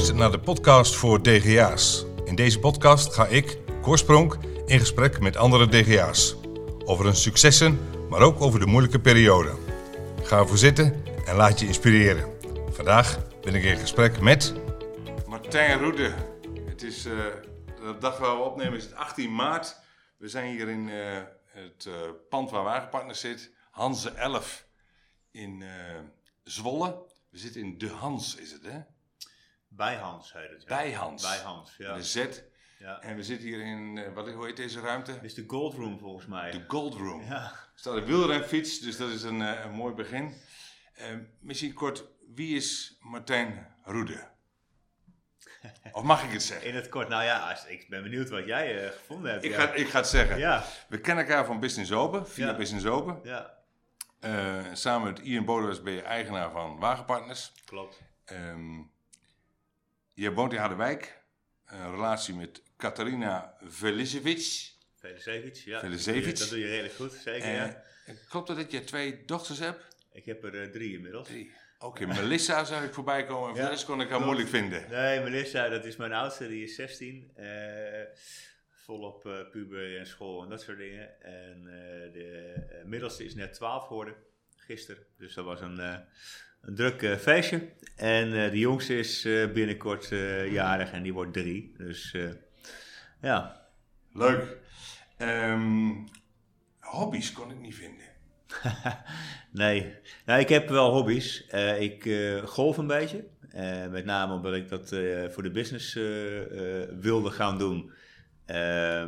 luistert naar de podcast voor DGA's. In deze podcast ga ik, Korspronk, in gesprek met andere DGA's. Over hun successen, maar ook over de moeilijke periode. Ga ervoor zitten en laat je inspireren. Vandaag ben ik in gesprek met... Martijn Roede. Het is uh, de dag waar we opnemen is het 18 maart. We zijn hier in uh, het uh, pand waar Wagenpartners zit. Hanse 11 in Zwolle. We zitten in De Hans, is het hè? Bij Hans heet het. Ja. Bij Hans. Bij Hans, ja. De Z. Ja. En we zitten hier in, uh, wat, hoe heet deze ruimte? Dit is de Gold Room volgens mij. De Gold Room. Ja. Er staat een wielrenfiets, dus dat is een, uh, een mooi begin. Uh, misschien kort, wie is Martijn Roede? Of mag ik het zeggen? In het kort, nou ja, ik ben benieuwd wat jij gevonden hebt. Ik, ga, ik ga het zeggen. Ja. We kennen elkaar van Business Open, via Business Open. Ja. samen met Ian Bodewes ben je eigenaar van Wagenpartners. Klopt. Um, je woont in Harderwijk. Een relatie met Katarina Velisevic. Velisevic, ja. Velisevic. Dat doe je redelijk goed, zeker. ja. Klopt dat dat je twee dochters hebt? Ik heb er uh, drie inmiddels. Drie. Oké, okay, Melissa zag ik voorbij komen. En ja, kon ik haar moeilijk vinden. Nee, Melissa, dat is mijn oudste, die is 16. Uh, volop uh, puber en school en dat soort dingen. En de middelste is net 12 geworden, gisteren. Dus dat was een een druk uh, feestje. En uh, de jongste is uh, binnenkort jarig en die wordt drie. Dus ja. Leuk. Um, hobby's kon ik niet vinden. nee. Nou, ik heb wel hobby's. ik golf een beetje. met name omdat ik dat voor de business wilde gaan doen.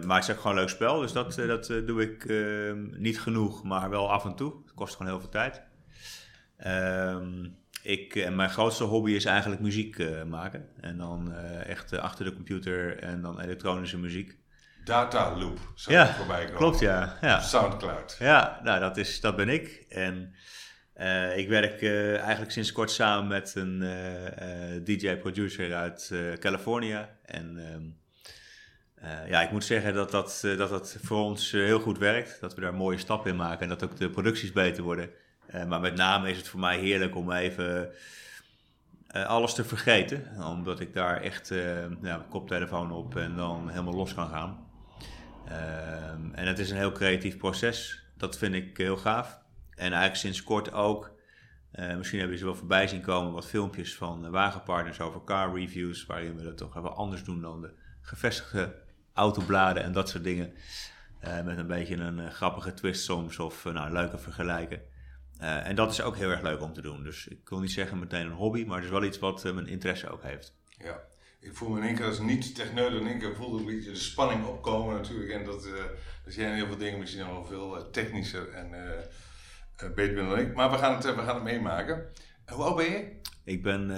maar het is ook gewoon een leuk spel. Dus dat, dat doe ik niet genoeg, maar wel af en toe. Het kost gewoon heel veel tijd. Um, ik, en mijn grootste hobby is eigenlijk muziek uh, maken. En dan uh, echt uh, achter de computer en dan elektronische muziek. Data Loop zou ja, voorbij komen. Klopt, ja. ja. Soundcloud. Ja, nou dat, is, dat ben ik. En ik werk eigenlijk sinds kort samen met een DJ-producer uit Californië. En ehm, ja, ik moet zeggen dat dat, dat, dat voor ons heel goed werkt. Dat we daar mooie stappen in maken en dat ook de producties beter worden. Uh, maar met name is het voor mij heerlijk om even uh, alles te vergeten. Omdat ik daar echt uh, ja, koptelefoon op en dan helemaal los kan gaan. Ehm, en het is een heel creatief proces. Dat vind ik heel gaaf. En eigenlijk sinds kort ook. misschien hebben ze wel voorbij zien komen wat filmpjes van wagenpartners over car reviews. Waarin we dat toch even anders doen dan de gevestigde autobladen en dat soort dingen. met een beetje een grappige twist soms of nou, leuke vergelijken. Uh, en dat is ook heel erg leuk om te doen. Dus ik wil niet zeggen meteen een hobby, maar het is wel iets wat uh, mijn interesse ook heeft. Ja, ik voel me in één keer als niet techneut in één keer voelde een beetje de spanning opkomen natuurlijk. En dat, uh, dat jij heel veel dingen misschien wel veel technischer en beter bent dan ik. Maar we gaan het, we gaan het meemaken. hoe oud ben je? Ik ben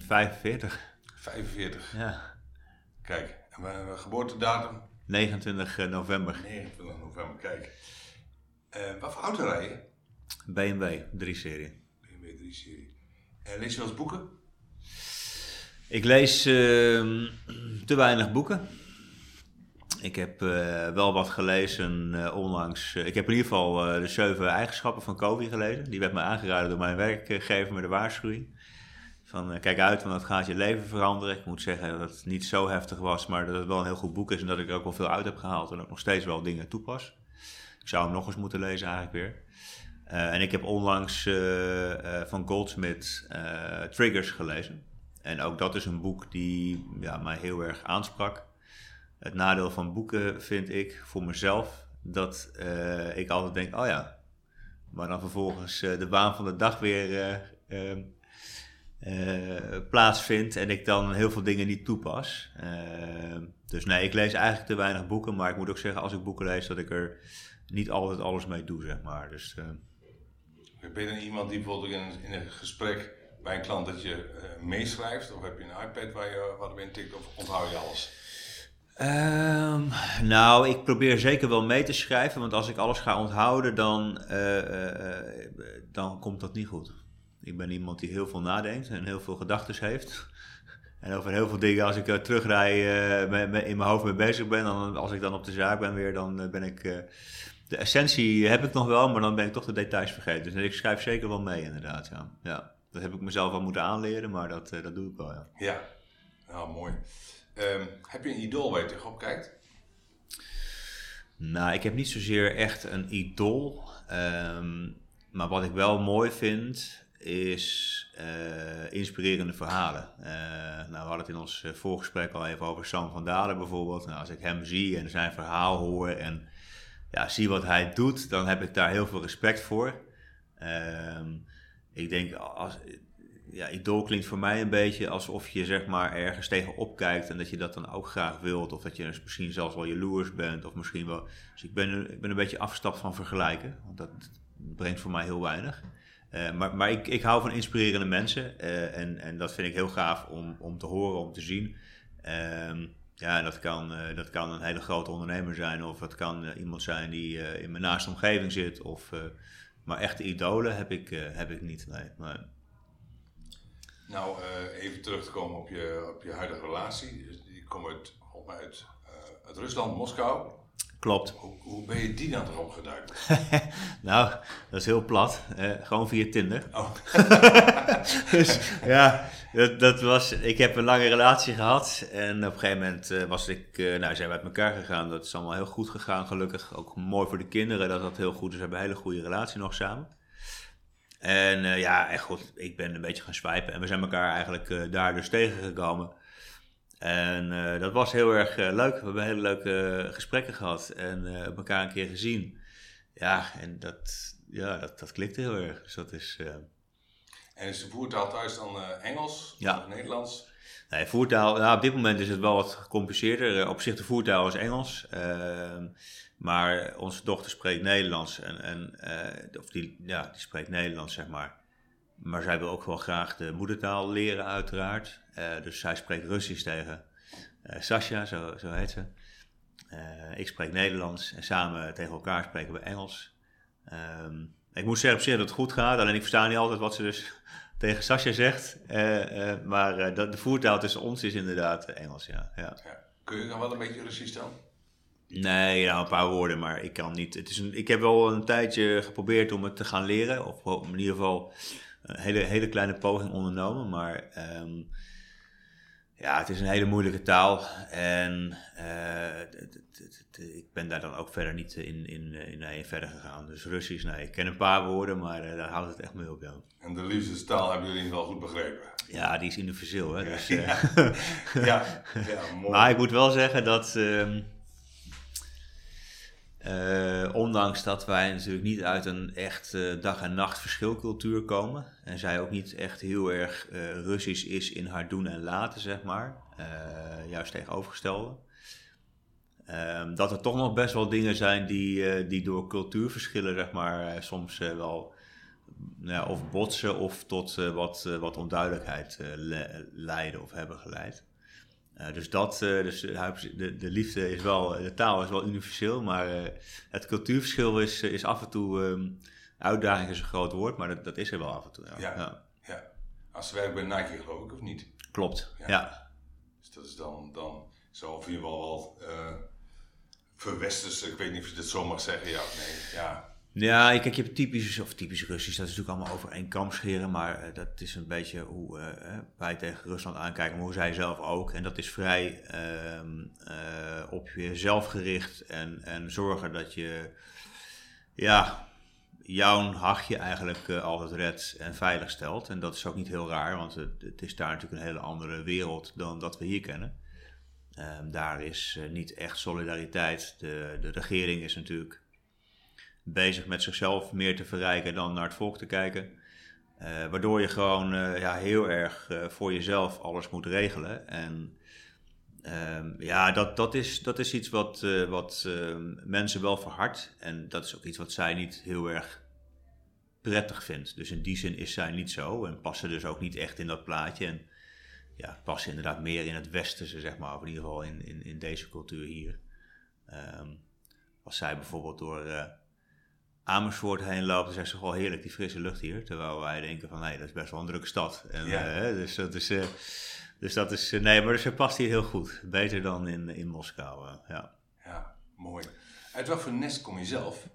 45. 45? Ja. Kijk, en mijn geboortedatum? 29 november. 29 november, kijk. wat voor auto rij je? BMW 3-serie. BMW 3-serie. En lees je wel eens boeken? Ik lees uh, te weinig boeken. Ik heb uh, wel wat gelezen uh, onlangs. ik heb in ieder geval de zeven eigenschappen van Covey gelezen. Die werd me aangeraden door mijn werkgever met de waarschuwing. Van kijk uit, want dat gaat je leven veranderen. Ik moet zeggen dat het niet zo heftig was, maar dat het wel een heel goed boek is. En dat ik er ook wel veel uit heb gehaald en ook nog steeds wel dingen toepas. Ik zou hem nog eens moeten lezen eigenlijk weer. Uh, en ik heb onlangs uh, uh, van Goldsmith Triggers gelezen. En ook dat is een boek die ja, mij heel erg aansprak. Het nadeel van boeken vind ik voor mezelf dat ik altijd denk: oh ja, maar dan vervolgens de baan van de dag weer ehm, plaatsvindt en ik dan heel veel dingen niet toepas. Ehm, dus nee, ik lees eigenlijk te weinig boeken, maar ik moet ook zeggen: als ik boeken lees, dat ik er niet altijd alles mee doe, zeg maar. Dus. Ben je dan iemand die bijvoorbeeld in, een gesprek bij een klant dat je uh, meeschrijft? Of heb je een iPad waar je wat in tikt of onthoud je alles? Um, nou, ik probeer zeker wel mee te schrijven, want als ik alles ga onthouden, dan, uh, uh, dan komt dat niet goed. Ik ben iemand die heel veel nadenkt en heel veel gedachten heeft. En over heel veel dingen, als ik terugrij in mijn hoofd mee bezig ben, dan, als ik dan op de zaak ben weer, dan ben ik de essentie heb ik nog wel, maar dan ben ik toch de details vergeten. Dus ik schrijf zeker wel mee, inderdaad. Ja. ja. dat heb ik mezelf wel moeten aanleren, maar dat, dat doe ik wel, ja. Ja, nou mooi. Ehm, heb je een idool waar je tegenop kijkt? Nou, ik heb niet zozeer echt een idool. Ehm, maar wat ik wel mooi vind, is uh, inspirerende verhalen. Uh, nou, we hadden het in ons eh, voorgesprek al even over Sam van Dalen bijvoorbeeld. Nou, als ik hem zie en zijn verhaal hoor en ja, zie wat hij doet, dan heb ik daar heel veel respect voor. Ehm, ik denk, als, ja, idool klinkt voor mij een beetje alsof je zeg maar ergens tegenop kijkt en dat je dat dan ook graag wilt. Of dat je misschien zelfs wel jaloers bent. Of misschien wel. Dus ik ben, ik ben een beetje afgestapt van vergelijken. Want dat brengt voor mij heel weinig. Uh, maar maar ik, ik hou van inspirerende mensen. Uh, en, en dat vind ik heel gaaf om, om te horen, om te zien. Uh, ja, dat kan, uh, dat kan een hele grote ondernemer zijn. Of het kan iemand zijn die in mijn naaste omgeving zit. Of, maar echte idolen heb ik, heb ik niet. Nee. Maar, nou, even terug te komen op je, op je huidige relatie. Die komt uit, uit, uit Rusland, Moskou. Klopt. Hoe, hoe, ben je die dan erop geduikt? nou, dat is heel plat. Uh, gewoon via Tinder. Oh. dus ja, dat, dat, was... Ik heb een lange relatie gehad. En op een gegeven moment was ik... nou, zijn we uit elkaar gegaan. Dat is allemaal heel goed gegaan, gelukkig. Ook mooi voor de kinderen dat dat heel goed is. We hebben een hele goede relatie nog samen. En uh, ja, echt goed, ik ben een beetje gaan swipen. En we zijn elkaar eigenlijk uh, daar dus tegengekomen. En uh, dat was heel erg leuk. We hebben hele leuke gesprekken gehad en elkaar een keer gezien. Ja, en dat, ja, dat, dat klikte heel erg. Dus dat is... En is de voertaal thuis dan Engels ja. of Nederlands? Nee, voertaal, nou, op dit moment is het wel wat gecompliceerder. Op zich de voertaal is Engels. Ehm, maar onze dochter spreekt Nederlands. En, en, of die, ja, die spreekt Nederlands, zeg maar. Maar zij wil ook wel graag de moedertaal leren, uiteraard. Uh, dus zij spreekt Russisch tegen uh, Sasha, zo, zo heet ze. ik spreek Nederlands en samen tegen elkaar spreken we Engels. Um, ik moet zeggen op zich dat het goed gaat, alleen ik versta niet altijd wat ze dus tegen Sasha zegt. maar de voertaal tussen ons is inderdaad Engels, ja. ja. ja. Kun je dan wel een beetje Russisch dan? Nee, nou, een paar woorden, maar ik kan niet. Het is een, ik heb wel een tijdje geprobeerd om het te gaan leren. Of in ieder geval een hele, hele kleine poging ondernomen. Maar um, ja, het is een hele moeilijke taal. En uh, ik ben daar dan ook verder niet in, in, in, in verder gegaan. Dus Russisch, nee, ik ken een paar woorden, maar uh, daar houdt het echt mee op. Ja. En de liefdestaal hebben jullie wel goed begrepen? Ja, die is universeel. Hè? Dus, ja. ja. ja, mooi. Maar ik moet wel zeggen dat. Uh, uh, ondanks dat wij natuurlijk niet uit een echt uh, dag- en nacht verschilcultuur komen. En zij ook niet echt heel erg uh, Russisch is in haar doen en laten, zeg maar. juist tegenovergestelde. Ehm, dat er toch nog best wel dingen zijn die, die door cultuurverschillen, zeg maar, soms wel nou, of botsen of tot wat, wat onduidelijkheid leiden of hebben geleid. Uh, dus dat, uh, dus de, de, liefde is wel, de taal is wel universeel, maar uh, het cultuurverschil is, is af en toe, um, uitdaging is een groot woord, maar dat, dat is er wel af en toe. Ja. Ja, ja. ja. Als ze werkt bij Nike geloof ik, of niet? Klopt, ja. ja. Dus dat is dan, dan zo of je wel wel verwesters, ik weet niet of je dit zo mag zeggen, ja of nee. Ja. Ja, kijk, je hebt typisch, of typisch Russisch, dat is natuurlijk allemaal over één kam scheren, maar uh, dat is een beetje hoe uh, wij tegen Rusland aankijken, maar hoe zij zelf ook. En dat is vrij uh, op jezelf gericht en, en zorgen dat je, ja, jouw hachje eigenlijk altijd redt en veilig stelt. En dat is ook niet heel raar, want het, het is daar natuurlijk een hele andere wereld dan dat we hier kennen. Ehm, daar is niet echt solidariteit. De, de regering is natuurlijk bezig met zichzelf meer te verrijken dan naar het volk te kijken. Uh, waardoor je gewoon uh, ja, heel erg uh, voor jezelf alles moet regelen. En ehm, ja, dat, dat, is, dat is iets wat, wat ehm, mensen wel verhardt. En dat is ook iets wat zij niet heel erg prettig vindt. Dus in die zin is zij niet zo en passen dus ook niet echt in dat plaatje. En ja, passen inderdaad meer in het westerse, zeg maar, of in ieder geval in, in, in deze cultuur hier. Um, als zij bijvoorbeeld door Amersfoort heen loopt, dan zegt ze gewoon heerlijk die frisse lucht hier. Terwijl wij denken van nee, dat is best wel een drukke stad. En, ja. uh, dus dat is, uh, dus dat is, uh, nee, maar ze past hier heel goed. Beter dan in, in Moskou, ja. Ja, mooi. Uit wat voor nest kom je zelf?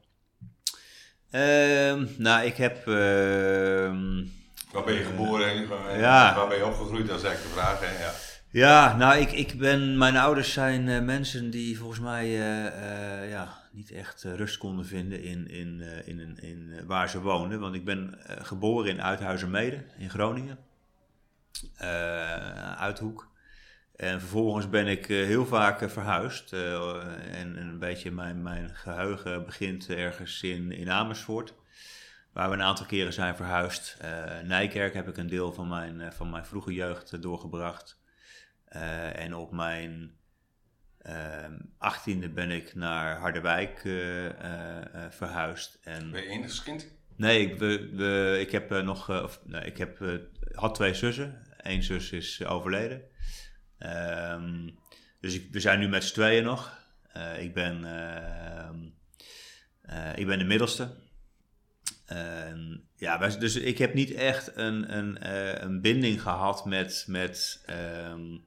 Ehm, nou, ik heb... Ehm, Waar ben je geboren en Ja. waar ben je opgegroeid? Dat is eigenlijk de vraag. Hè? Ja. Ja, nou, ik, ik ben, mijn ouders zijn eh, mensen die volgens mij eh, eh, ja, niet echt eh, rust konden vinden in, in, eh, in, in, in, eh, waar ze woonden. Want ik ben geboren in Uithuizermede in Groningen, Uithoek. En vervolgens ben ik heel vaak verhuisd. en, en een beetje mijn, mijn geheugen begint ergens in, in Amersfoort. Waar we een aantal keren zijn verhuisd. Nijkerk heb ik een deel van mijn, van mijn vroege jeugd doorgebracht. En op mijn achttiende ben ik naar Harderwijk eh, eh, eh, verhuisd. En, Ben je enigskind? nee, ik, we, we, ik heb nog, of, nee, ik heb, had twee zussen. Eén zus is overleden. Ehm, dus ik, we zijn nu met z'n tweeën nog. Ik, ben, ehm, eh, ik ben de middelste. En ja, dus ik heb niet echt een, een, een binding gehad met, met ehm,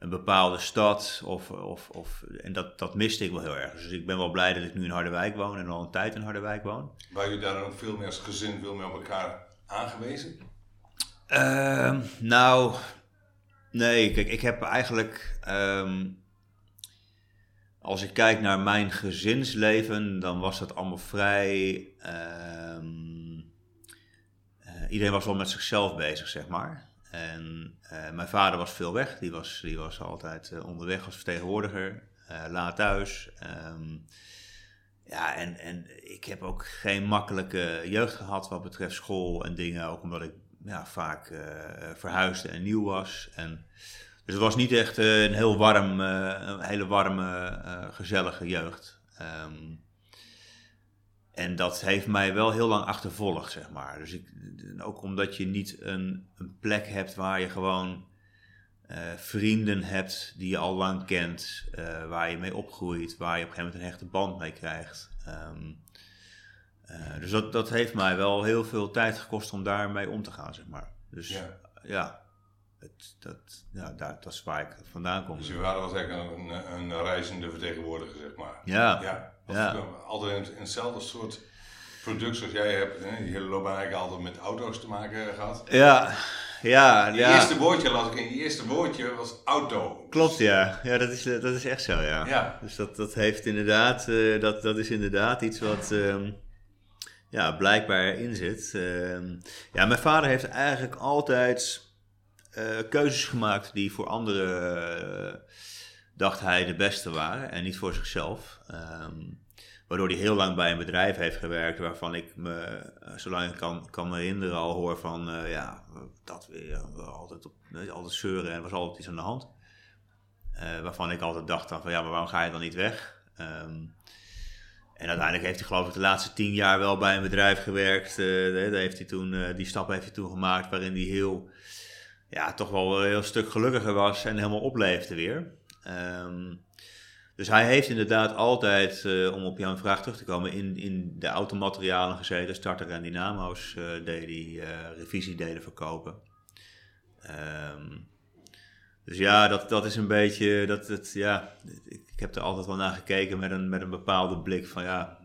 een bepaalde stad. Of, of, of, en dat, dat miste ik wel heel erg. Dus ik ben wel blij dat ik nu in Harderwijk woon en al een tijd in Harderwijk woon. Waren jullie daar dan ook veel meer als gezin, veel meer op elkaar aangewezen? Ehm, nou, nee, kijk, ik heb eigenlijk. ehm, als ik kijk naar mijn gezinsleven, dan was dat allemaal vrij. ehm, eh, iedereen was wel met zichzelf bezig, zeg maar. En eh, mijn vader was veel weg, die was, die was altijd eh, onderweg als vertegenwoordiger, eh, laat thuis. Ehm, ja, en, en ik heb ook geen makkelijke jeugd gehad wat betreft school en dingen. Ook omdat ik ja, vaak verhuisde en nieuw was. En, dus het was niet echt een heel warm, hele warme, gezellige jeugd. Ehm, en dat heeft mij wel heel lang achtervolgd, zeg maar. Dus ik, ook omdat je niet een, een plek hebt waar je gewoon eh, vrienden hebt die je al lang kent, eh, waar je mee opgroeit, waar je op een gegeven moment een hechte band mee krijgt. Ehm, eh, dus dat, dat heeft mij wel heel veel tijd gekost om daarmee om te gaan, zeg maar. Dus ja, Ja. Het, dat, ja daar, dat is waar ik vandaan kom. Dus je vader was eigenlijk een, een, een reizende vertegenwoordiger, zeg maar. Ja, Ja, altijd in, in hetzelfde soort product zoals jij hebt. Hè? Die hele loopbaan eigenlijk altijd met auto's te maken gehad. ja, ja. Je ja. eerste woordje las ik in je eerste woordje was auto. Klopt, ja. Ja, dat is, dat is echt zo, ja. Ja. Dus dat, dat heeft inderdaad, eh, dat, dat is inderdaad iets wat ehm, ja, blijkbaar in zit. Ehm, ja, mijn vader heeft eigenlijk altijd eh, keuzes gemaakt die voor anderen, eh, dacht hij, de beste waren en niet voor zichzelf. Ehm, waardoor hij heel lang bij een bedrijf heeft gewerkt waarvan ik me, eh, zolang ik kan, kan me herinneren, al hoor van, ja, dat weer, we altijd, op, altijd zeuren en was altijd iets aan de hand. Waarvan ik altijd dacht van ja, maar waarom ga je dan niet weg? Ehm, en uiteindelijk heeft hij geloof ik de laatste tien jaar wel bij een bedrijf gewerkt. Daar heeft hij toen, die stap heeft hij toen gemaakt waarin hij heel, ja, toch wel een heel stuk gelukkiger was en helemaal opleefde weer. Ehm, dus hij heeft inderdaad altijd, eh, om op jouw vraag terug te komen, in, in de automaterialen gezeten. Starter en dynamo's eh, deed hij, eh revisiedelen verkopen. Ehm, dus ja, dat, dat is een beetje, dat, het, ja, ik, heb er altijd wel naar gekeken met een, met een bepaalde blik van ja,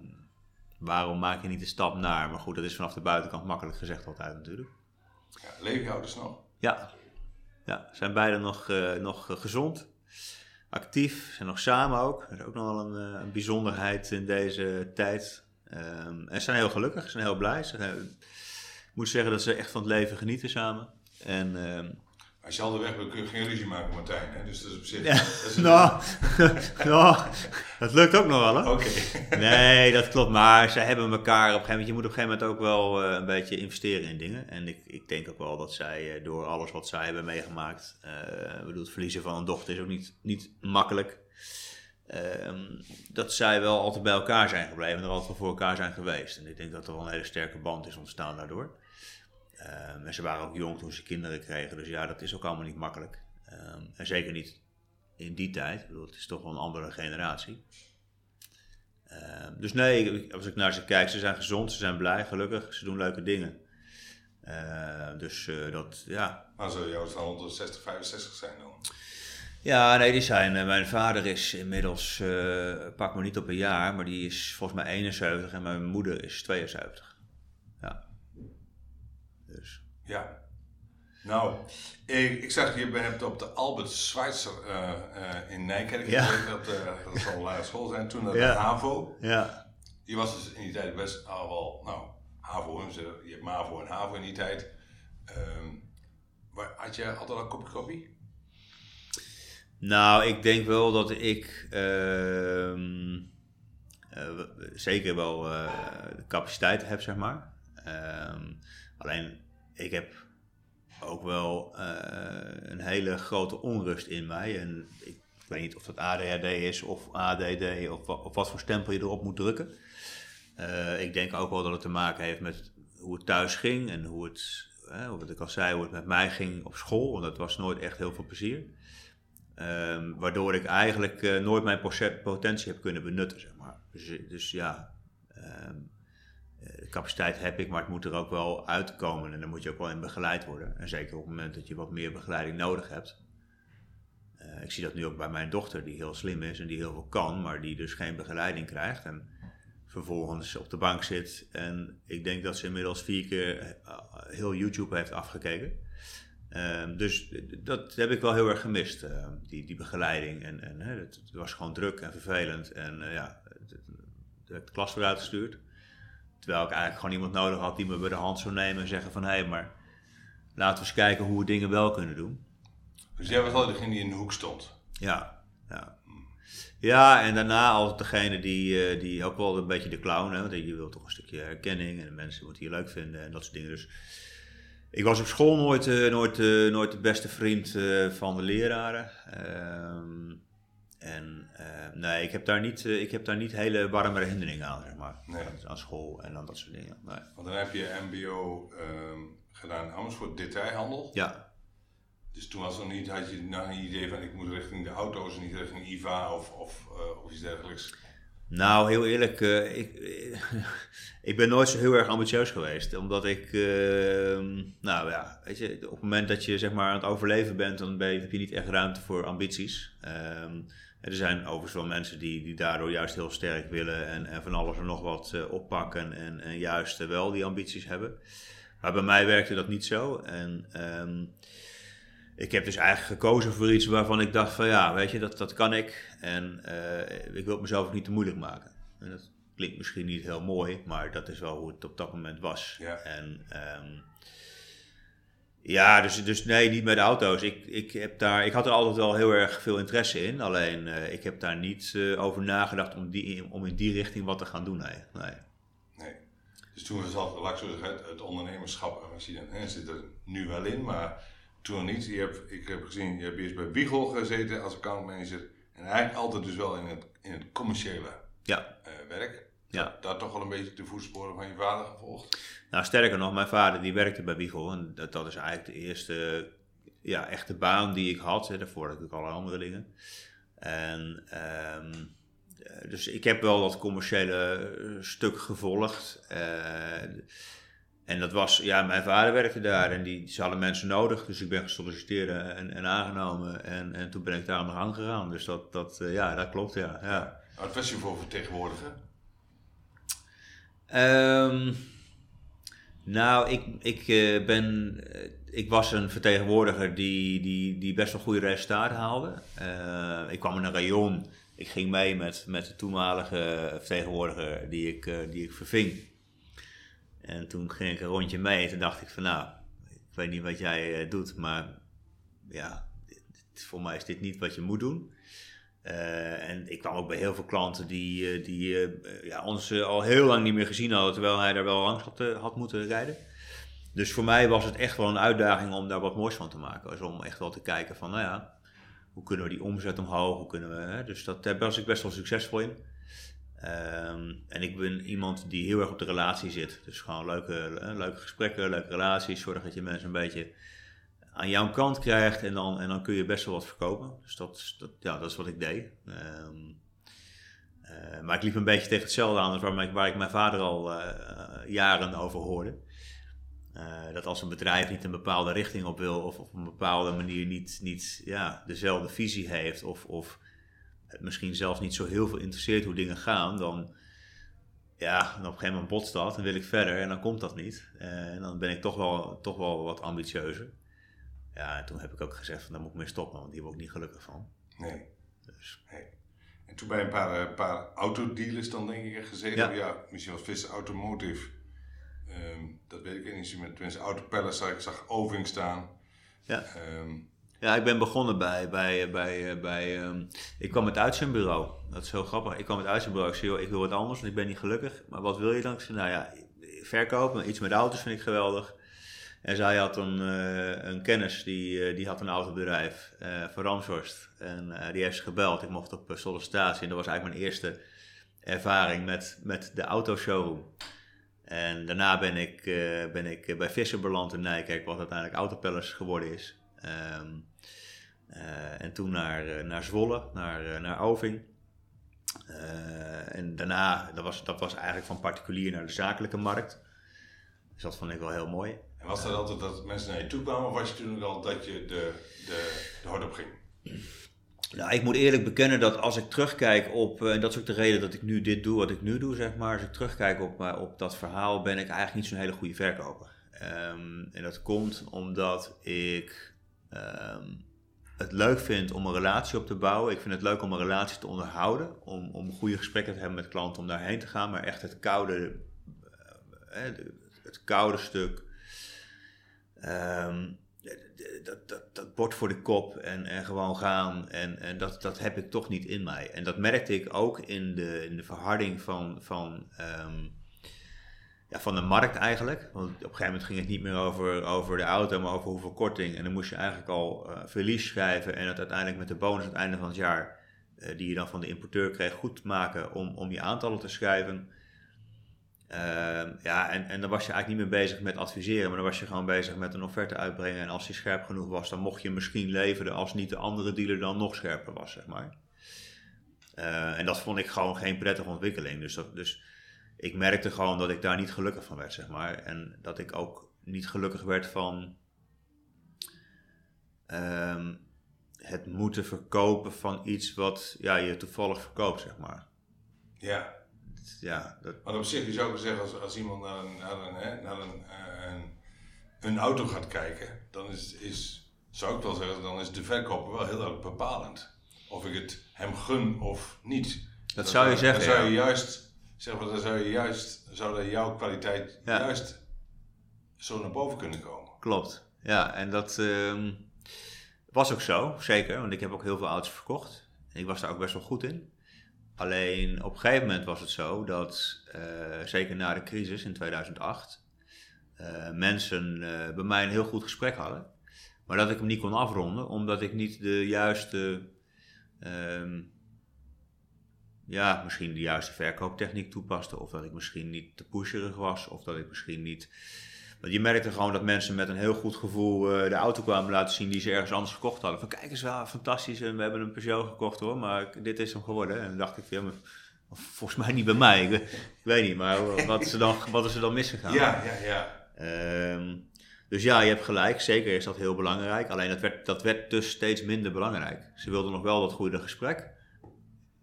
waarom maak je niet de stap naar? Maar goed, dat is vanaf de buitenkant makkelijk gezegd altijd natuurlijk. Ja, leef je ouders nog? Ja, ja zijn beiden nog, eh, nog eh, gezond, actief, zijn nog samen ook. Dat is ook nog wel een, eh, een bijzonderheid in deze tijd. Ehm, en ze zijn heel gelukkig, ze zijn heel blij. Ik moet zeggen dat ze echt van het leven genieten samen. En ehm, Als je al de weg bent kun je geen ruzie maken, Martijn. Hè? Dus dat is op zich... Ja, dat is nou, nou, dat lukt ook nog wel, hè? Oké. Nee, dat klopt. Maar ze hebben elkaar op een gegeven moment. Je moet op een gegeven moment ook wel eh, een beetje investeren in dingen. En ik, ik denk ook wel dat zij eh, door alles wat zij hebben meegemaakt. ik bedoel, het verliezen van een dochter is ook niet, niet makkelijk. ehm, dat zij wel altijd bij elkaar zijn gebleven en er altijd voor elkaar zijn geweest. En ik denk dat er wel een hele sterke band is ontstaan daardoor. Ehm, en ze waren ook jong toen ze kinderen kregen, dus ja, dat is ook allemaal niet makkelijk. Ehm, en zeker niet in die tijd. Ik bedoel, het is toch wel een andere generatie. Ehm, dus nee, als ik naar ze kijk, ze zijn gezond, ze zijn blij, gelukkig, ze doen leuke dingen. Dus eh, dat, ja. Maar zou jouw van 160, 65 zijn dan? Ja, nee, die zijn. eh, mijn vader is inmiddels, eh, pak me niet op een jaar, maar die is volgens mij 71 en mijn moeder is 72. Ja. Nou, ik, ik zag je hebt op de Albert Schweitzer uh, uh, in Nijkerk Ja. Dat, eh, dat zal een lagere school zijn. Toen naar Ja. de HAVO. Ja. Je was dus in die tijd best al wel, nou, HAVO, je hebt MAVO en HAVO in die tijd. Ehm, waar, had je altijd al kopie kopie? Nou, ik denk wel dat ik ehm, eh, zeker wel eh, de capaciteit heb, zeg maar. Ehm, alleen, ik heb ook wel eh, een hele grote onrust in mij. En ik weet niet of dat ADHD is of ADD of, of wat voor stempel je erop moet drukken. Eh, ik denk ook wel dat het te maken heeft met hoe het thuis ging en hoe het, wat ik al zei, hoe het met mij ging op school. Want dat was nooit echt heel veel plezier. Ehm, waardoor ik eigenlijk eh, nooit mijn potentie heb kunnen benutten, zeg maar. Dus, dus ja, ehm, eh, capaciteit heb ik, maar het moet er ook wel uitkomen. En dan moet je ook wel in begeleid worden. En zeker op het moment dat je wat meer begeleiding nodig hebt. Eh, ik zie dat nu ook bij mijn dochter, die heel slim is en die heel veel kan, maar die dus geen begeleiding krijgt. En vervolgens op de bank zit. En ik denk dat ze inmiddels vier keer eh, heel YouTube heeft afgekeken. Ehm, dus dat heb ik wel heel erg gemist, eh, die, die begeleiding. En, en het, was gewoon druk en vervelend. En eh, ja, het, de klas weer uitgestuurd. Terwijl ik eigenlijk gewoon iemand nodig had die me bij de hand zou nemen en zeggen van... hé, hey, maar laten we eens kijken hoe we dingen wel kunnen doen. Dus jij was altijd degene die in de hoek stond. Ja, ja. Ja, en daarna als degene die, eh, die ook wel een beetje de clown, hè, want je wil toch een stukje herkenning en de mensen moeten je leuk vinden en dat soort dingen. Dus ik was op school nooit, eh, nooit, eh, nooit de beste vriend van de leraren. Ehm, en eh, nee, ik heb, daar niet, eh, ik heb daar niet hele warme herinneringen aan, zeg maar. Nee. Aan school en aan dat soort dingen. Nee. Want dan heb je MBO ehm, gedaan in Amersfoort detailhandel. Ja, Dus toen was er niet, had je nou een idee van ik moet richting de auto's en niet richting IVA of, of, eh, of iets dergelijks. Nou, heel eerlijk, ik, ik ben nooit zo heel erg ambitieus geweest. Omdat ik, eh, nou ja, weet je, op het moment dat je zeg maar aan het overleven bent, dan ben je, heb je niet echt ruimte voor ambities. Er zijn overigens wel mensen die, die daardoor juist heel sterk willen en, en van alles en nog wat eh, oppakken en, en juist eh, wel die ambities hebben. Maar bij mij werkte dat niet zo. En ehm, ik heb dus eigenlijk gekozen voor iets waarvan ik dacht van ja, weet je, dat, dat kan ik. En eh, ik wil het mezelf ook niet te moeilijk maken. En dat klinkt misschien niet heel mooi, maar dat is wel hoe het op dat moment was. Ja. En ehm, ja, dus, dus nee, niet met auto's. Ik, ik, heb daar, ik had er altijd wel heel erg veel interesse in. Alleen eh, ik heb daar niet eh, over nagedacht om, die, om in die richting wat te gaan doen. Nee, nee. Nee. Dus toen was het, laat ik zo zeggen, het, het ondernemerschap, en hè, zit er nu wel in, maar toen niet. Je hebt, ik heb gezien, je hebt eerst bij Wiegel gezeten als accountmanager en eigenlijk altijd dus wel in het, in het commerciële Ja, eh, werk. Ja. Daar toch wel een beetje de voetsporen van je vader gevolgd. Nou, sterker nog, mijn vader die werkte bij Wiegel. En dat, dat is eigenlijk de eerste ja, echte baan die ik had. Hè. Daarvoor had ik ook allerlei andere dingen. En, ehm, eh, dus ik heb wel dat commerciële eh, stuk gevolgd. Eh, en dat was, ja, mijn vader werkte daar en die, ze hadden mensen nodig. Dus ik ben gesolliciteerd en, en aangenomen. En, en toen ben ik daar aan de gang gegaan. Dus dat, dat, ja, dat klopt, ja. ja. Wat was je voor vertegenwoordiger? Ehm, nou, ik, ik, eh, ben, eh, ik was een vertegenwoordiger die, die, die best wel goede resultaten haalde. Eh, ik kwam in een rayon. Ik ging mee met, met de toenmalige vertegenwoordiger die ik, die ik verving. En toen ging ik een rondje mee en toen dacht ik van nou, ik weet niet wat jij doet, maar ja, voor mij is dit niet wat je moet doen. Eh, en ik kwam ook bij heel veel klanten die, eh, die eh, ja, ons al heel lang niet meer gezien hadden, terwijl hij daar wel langs had, had moeten rijden. Dus voor mij was het echt wel een uitdaging om daar wat moois van te maken. Dus om echt wel te kijken van, nou ja, hoe kunnen we die omzet omhoog? Hoe kunnen we, hè? Dus dat, daar was ik best wel succesvol in. Ehm, en ik ben iemand die heel erg op de relatie zit. Dus gewoon leuke, leuke gesprekken, leuke relaties. Zorg dat je mensen een beetje aan jouw kant krijgt en dan, en dan kun je best wel wat verkopen. Dus dat, dat, ja, dat is wat ik deed. Ehm, eh, maar ik liep een beetje tegen hetzelfde aan als waar, waar ik mijn vader al eh, jaren over hoorde. Eh, dat als een bedrijf niet een bepaalde richting op wil of op een bepaalde manier niet, niet ja, dezelfde visie heeft of, of het misschien zelfs niet zo heel veel interesseert hoe dingen gaan, dan, ja, en op een gegeven moment botst dat, dan wil ik verder en dan komt dat niet. en dan ben ik toch wel, toch wel wat ambitieuzer. Ja, en toen heb ik ook gezegd van, daar moet ik mee stoppen, want hier word ik niet gelukkig van. Nee. Dus. nee. En toen bij een paar, uh, paar autodealers dan denk ik gezeten. Ja, ja misschien was Visser Automotive. Um, dat weet ik niet. Met tenminste Autopellets zag ik zag Oving staan. Ja. Um, ja, ik ben begonnen bij, bij, bij, bij um, ik kwam het uitzendbureau. Dat is zo grappig. Ik kwam het uitzendbureau. Ik zei, joh, ik wil wat anders, want ik ben niet gelukkig. Maar wat wil je dan? Ik zei, nou ja, verkopen, iets met auto's vind ik geweldig. En zij had een, uh, een kennis, die, uh, die had een autobedrijf uh, van Ramshorst. En die heeft ze gebeld. Ik mocht op sollicitatie. En dat was eigenlijk mijn eerste ervaring met, met de autoshowroom. En daarna ben ik, ben ik bij Visser beland in Nijkerk, wat uiteindelijk Autopellers geworden is. Um, en toen naar, naar Zwolle, naar, naar Oving. en daarna, dat was, dat was eigenlijk van particulier naar de zakelijke markt. Dus dat vond ik wel heel mooi. En was dat altijd dat mensen naar je toe kwamen, of was je toen al dat je de, de, de hard op ging? Nou, ik moet eerlijk bekennen dat als ik terugkijk op, en dat is ook de reden dat ik nu dit doe wat ik nu doe, zeg maar. Als ik terugkijk op, op dat verhaal, ben ik eigenlijk niet zo'n hele goede verkoper. Um, en dat komt omdat ik um, het leuk vind om een relatie op te bouwen. Ik vind het leuk om een relatie te onderhouden, om, om goede gesprekken te hebben met klanten, om daarheen te gaan. Maar echt het koude, uh, het koude stuk, Um, dat, dat, dat bord voor de kop en, en gewoon gaan. En, en dat, dat heb ik toch niet in mij. En dat merkte ik ook in de, in de verharding van, van, um, ja, van de markt eigenlijk. Want op een gegeven moment ging het niet meer over, over de auto, maar over hoeveel korting. En dan moest je eigenlijk al uh, verlies schrijven en het uiteindelijk met de bonus aan het einde van het jaar, uh, die je dan van de importeur kreeg, goed maken om, om je aantallen te schrijven. Ehm, ja, en, en dan was je eigenlijk niet meer bezig met adviseren, maar dan was je gewoon bezig met een offerte uitbrengen. En als die scherp genoeg was, dan mocht je misschien leveren als niet de andere dealer dan nog scherper was, zeg maar. Uh, en dat vond ik gewoon geen prettige ontwikkeling. Dus, dat, dus ik merkte gewoon dat ik daar niet gelukkig van werd, zeg maar. En dat ik ook niet gelukkig werd van um, het moeten verkopen van iets wat ja, je toevallig verkoopt, zeg maar. Ja ja, dat... Maar op zich, je zou zeggen, als, als iemand naar, een, naar, een, hè, naar een, eh, een, een, auto gaat kijken, dan is, is, zou ik wel zeggen, dan is de verkoper wel heel erg bepalend. Of ik het hem gun of niet. Dat, zou je zeggen. Dan zou je juist, zeg maar, dan zou je juist, zou dat jouw kwaliteit juist zo naar boven kunnen komen. Klopt, ja, en dat uh, was ook zo, zeker, want ik heb ook heel veel auto's verkocht. En ik was daar ook best wel goed in. Alleen op een gegeven moment was het zo dat, uh, zeker na de crisis in 2008, uh, eh, mensen uh, bij mij een heel goed gesprek hadden. Maar dat ik hem niet kon afronden, omdat ik niet de juiste, um, ja, misschien de juiste verkooptechniek toepaste. Of dat ik misschien niet te pusherig was, of dat ik misschien niet want je merkte gewoon dat mensen met een heel goed gevoel uh, de auto kwamen laten zien die ze ergens anders gekocht hadden. Van kijk eens wel, fantastisch en we hebben een Peugeot gekocht hoor, maar dit is hem geworden. En dan dacht ik, ja, maar, volgens mij niet bij mij. Ik, ik weet niet, maar wat is er dan, wat is er dan misgegaan? Ja, ja, ja. Um, dus ja, je hebt gelijk, zeker is dat heel belangrijk. Alleen dat werd, dat werd dus steeds minder belangrijk. Ze wilden nog wel dat goede gesprek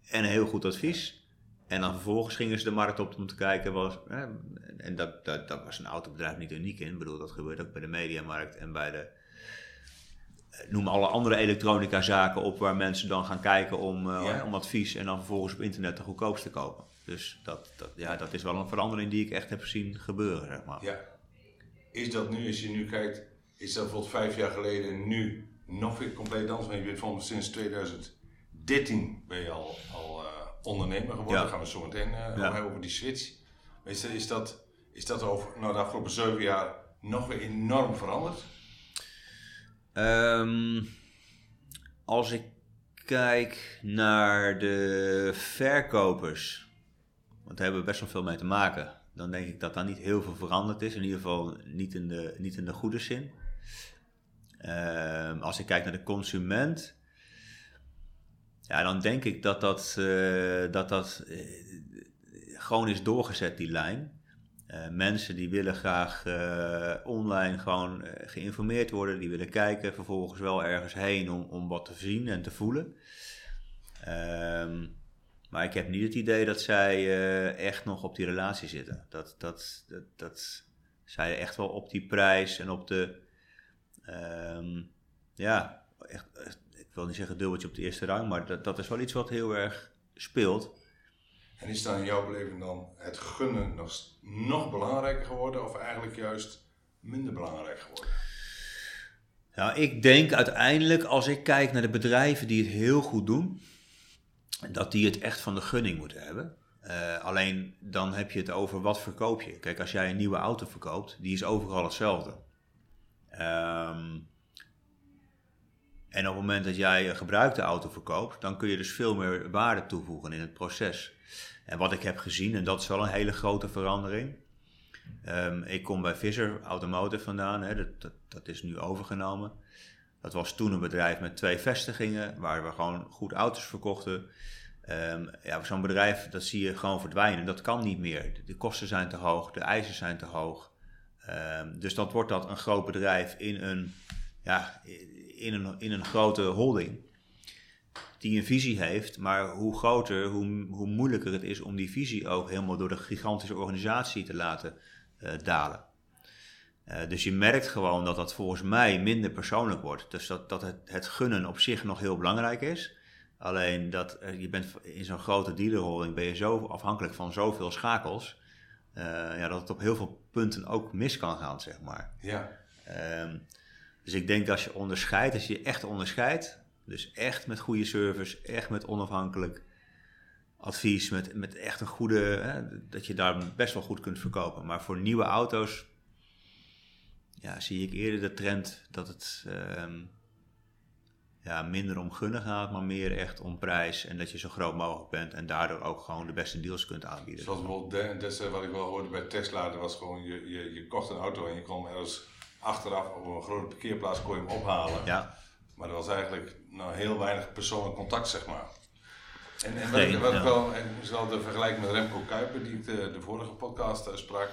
en een heel goed advies. En dan vervolgens gingen ze de markt op om te kijken. Was, hè, en dat, dat, dat was een autobedrijf niet uniek in. Ik bedoel, dat gebeurt ook bij de mediamarkt en bij de. Noem alle andere elektronica zaken op waar mensen dan gaan kijken om, uh, om advies en dan vervolgens op internet de goedkoopste kopen. Dus dat, dat, ja, dat is wel een verandering die ik echt heb zien gebeuren. Zeg maar. Ja. Is dat nu, als je nu kijkt, is dat bijvoorbeeld vijf jaar geleden nu nog weer compleet anders? Want je bent van sinds 2013 ben je al, al uh, ondernemer geworden. Ja. gaan we zo meteen uh, ja. hebben over die switch. Is, is, dat, is dat over nou, de afgelopen zeven jaar nog weer enorm veranderd? Um, als ik kijk naar de verkopers, want daar hebben we best wel veel mee te maken, dan denk ik dat daar niet heel veel veranderd is. In ieder geval niet in de, niet in de goede zin. Um, als ik kijk naar de consument, ja, dan denk ik dat dat, uh, dat, dat uh, gewoon is doorgezet, die lijn. Uh, mensen die willen graag online gewoon geïnformeerd worden, die willen kijken, vervolgens wel ergens heen om, om wat te zien en te voelen. Ehm, Maar ik heb niet het idee dat zij eh, echt nog op die relatie zitten. Dat, dat, dat, dat zij echt wel op die prijs en op de. ehm, ja, echt- ik wil niet zeggen dubbeltje op de eerste rang, maar dat, dat is wel iets wat heel erg speelt. En is dan in jouw beleving dan het gunnen nog, nog belangrijker geworden of eigenlijk juist minder belangrijk geworden? Nou, ik denk uiteindelijk, als ik kijk naar de bedrijven die het heel goed doen, dat die het echt van de gunning moeten hebben. Eh, alleen dan heb je het over wat verkoop je. Kijk, als jij een nieuwe auto verkoopt, die is overal hetzelfde. Ehm, en op het moment dat jij een gebruikte auto verkoopt, dan kun je dus veel meer waarde toevoegen in het proces. En wat ik heb gezien, en dat is wel een hele grote verandering. Ehm, ik kom bij Visser Automotive vandaan, hè, dat, dat, is nu overgenomen. Dat was toen een bedrijf met twee vestigingen, waar we gewoon goed auto's verkochten. Ehm, ja, zo'n bedrijf, dat zie je gewoon verdwijnen. Dat kan niet meer. De, de kosten zijn te hoog, de eisen zijn te hoog. Ehm, dus dan wordt dat een groot bedrijf in een, ja, in een, in een grote holding. Die een visie heeft, maar hoe groter, hoe, hoe moeilijker het is om die visie ook helemaal door de gigantische organisatie te laten eh, dalen. Eh, dus je merkt gewoon dat dat volgens mij minder persoonlijk wordt. Dus dat, dat het, het gunnen op zich nog heel belangrijk is. Alleen dat eh, je bent in zo'n grote dealerholding ben je zo afhankelijk van zoveel schakels. ja, dat het op heel veel punten ook mis kan gaan, zeg maar. Ja. Ehm, dus ik denk als je onderscheidt, als je je echt onderscheidt, dus echt met goede service, echt met onafhankelijk advies, met, met echt een goede, hè, dat je daar best wel goed kunt verkopen. Maar voor nieuwe auto's ja, zie ik eerder de trend dat het ehm, ja, minder om gunnen gaat, maar meer echt om prijs en dat je zo groot mogelijk bent en daardoor ook gewoon de beste deals kunt aanbieden. Zoals bijvoorbeeld destijds wat ik wel hoorde bij Tesla, dat was gewoon, je, je, je kocht een auto en je hem ergens achteraf op een grote parkeerplaats kon je hem ophalen. Ja, Maar er was eigenlijk nou, heel weinig persoonlijk contact, zeg maar. En, en wat, Nee, ik wel, en zal de vergelijking met Remco Kuiper, die ik de, de vorige podcast eh, sprak,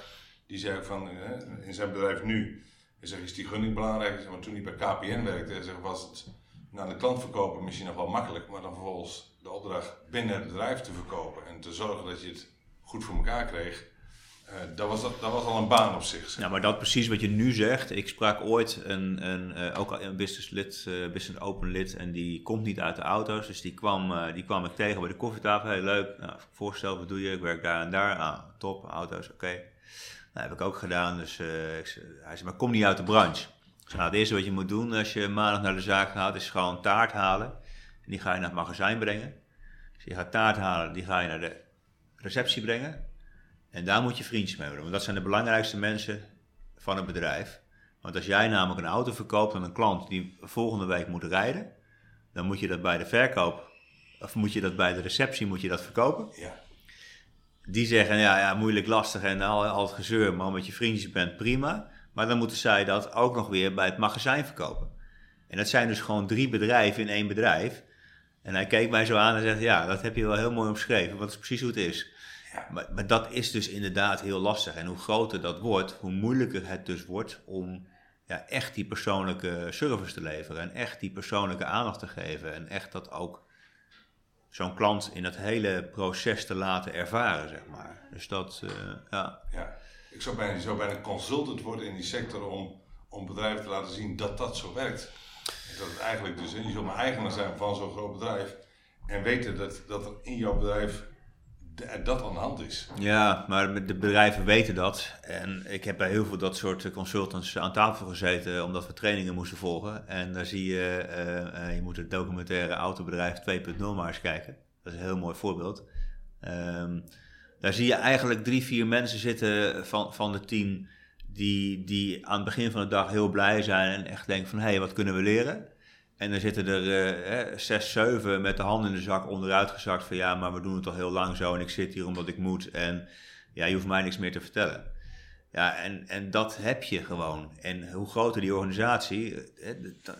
die zei ook van, eh, in zijn bedrijf nu, hij zegt, is die gunning belangrijk? Maar toen hij bij KPN werkte, zegt, was het naar de klant verkopen misschien nog wel makkelijk, maar dan vervolgens de opdracht binnen het bedrijf te verkopen en te zorgen dat je het goed voor elkaar kreeg, dat, was, dat, was al een baan op zich. zeg. Ja, maar dat precies wat je nu zegt. Ik sprak ooit een, een, eh, ook een business lid, eh, business open lid, en die komt niet uit de auto's. Dus die kwam, eh, die kwam ik tegen bij de koffietafel. Heel leuk. Nou, voorstel, wat doe je? Ik werk daar en daar. Ah, top, auto's, oké. Dat heb ik ook gedaan. Dus eh, ik, zei- hij zei, maar kom niet uit de branche. Nou, het eerste wat je moet doen als je maandag naar de zaak gaat, is gewoon taart halen. En die ga je naar het magazijn brengen. Dus je gaat taart halen, die ga je naar de receptie brengen. En daar moet je vriendjes mee doen. Want dat zijn de belangrijkste mensen van het bedrijf. Want als jij namelijk een auto verkoopt aan een klant die volgende week moet rijden, dan moet je dat bij de verkoop, of moet je dat bij de receptie moet je dat verkopen. Ja. Die zeggen, ja, ja moeilijk, lastig en al, al het gezeur, maar omdat je vriendjes bent, prima. Maar dan moeten zij dat ook nog weer bij het magazijn verkopen. En dat zijn dus gewoon drie bedrijven in één bedrijf. En hij keek mij zo aan en zegt, ja, dat heb je wel heel mooi omschreven, want dat is precies hoe het is. Ja. Maar, maar dat is dus inderdaad heel lastig. En hoe groter dat wordt, hoe moeilijker het dus wordt om ja, echt die persoonlijke service te leveren. En echt die persoonlijke aandacht te geven. En echt dat ook zo'n klant in het hele proces te laten ervaren, zeg maar. Dus dat, eh, ja. Ja, ik zou bijna, je zou bijna consultant worden in die sector om, om bedrijven te laten zien dat dat zo werkt. Dat het eigenlijk dus, je zult maar eigenaar zijn van zo'n groot bedrijf en weten dat, dat er in jouw bedrijf dat aan de hand is. Ja, maar de bedrijven weten dat. En ik heb bij heel veel dat soort consultants aan tafel gezeten omdat we trainingen moesten volgen. En daar zie je, eh, eh, je moet het documentaire Autobedrijf 2.0 maar eens kijken. Dat is een heel mooi voorbeeld. Ehm, daar zie je eigenlijk drie, vier mensen zitten van, van de tien die, die aan het begin van de dag heel blij zijn en echt denken van hé, hey, wat kunnen we leren? En dan zitten er eh, zes, zeven met de handen in de zak onderuit gezakt van ja, maar we doen het al heel lang zo en ik zit hier omdat ik moet en ja, je hoeft mij niks meer te vertellen. Ja, en, en dat heb je gewoon. En hoe groter die organisatie, eh, dat,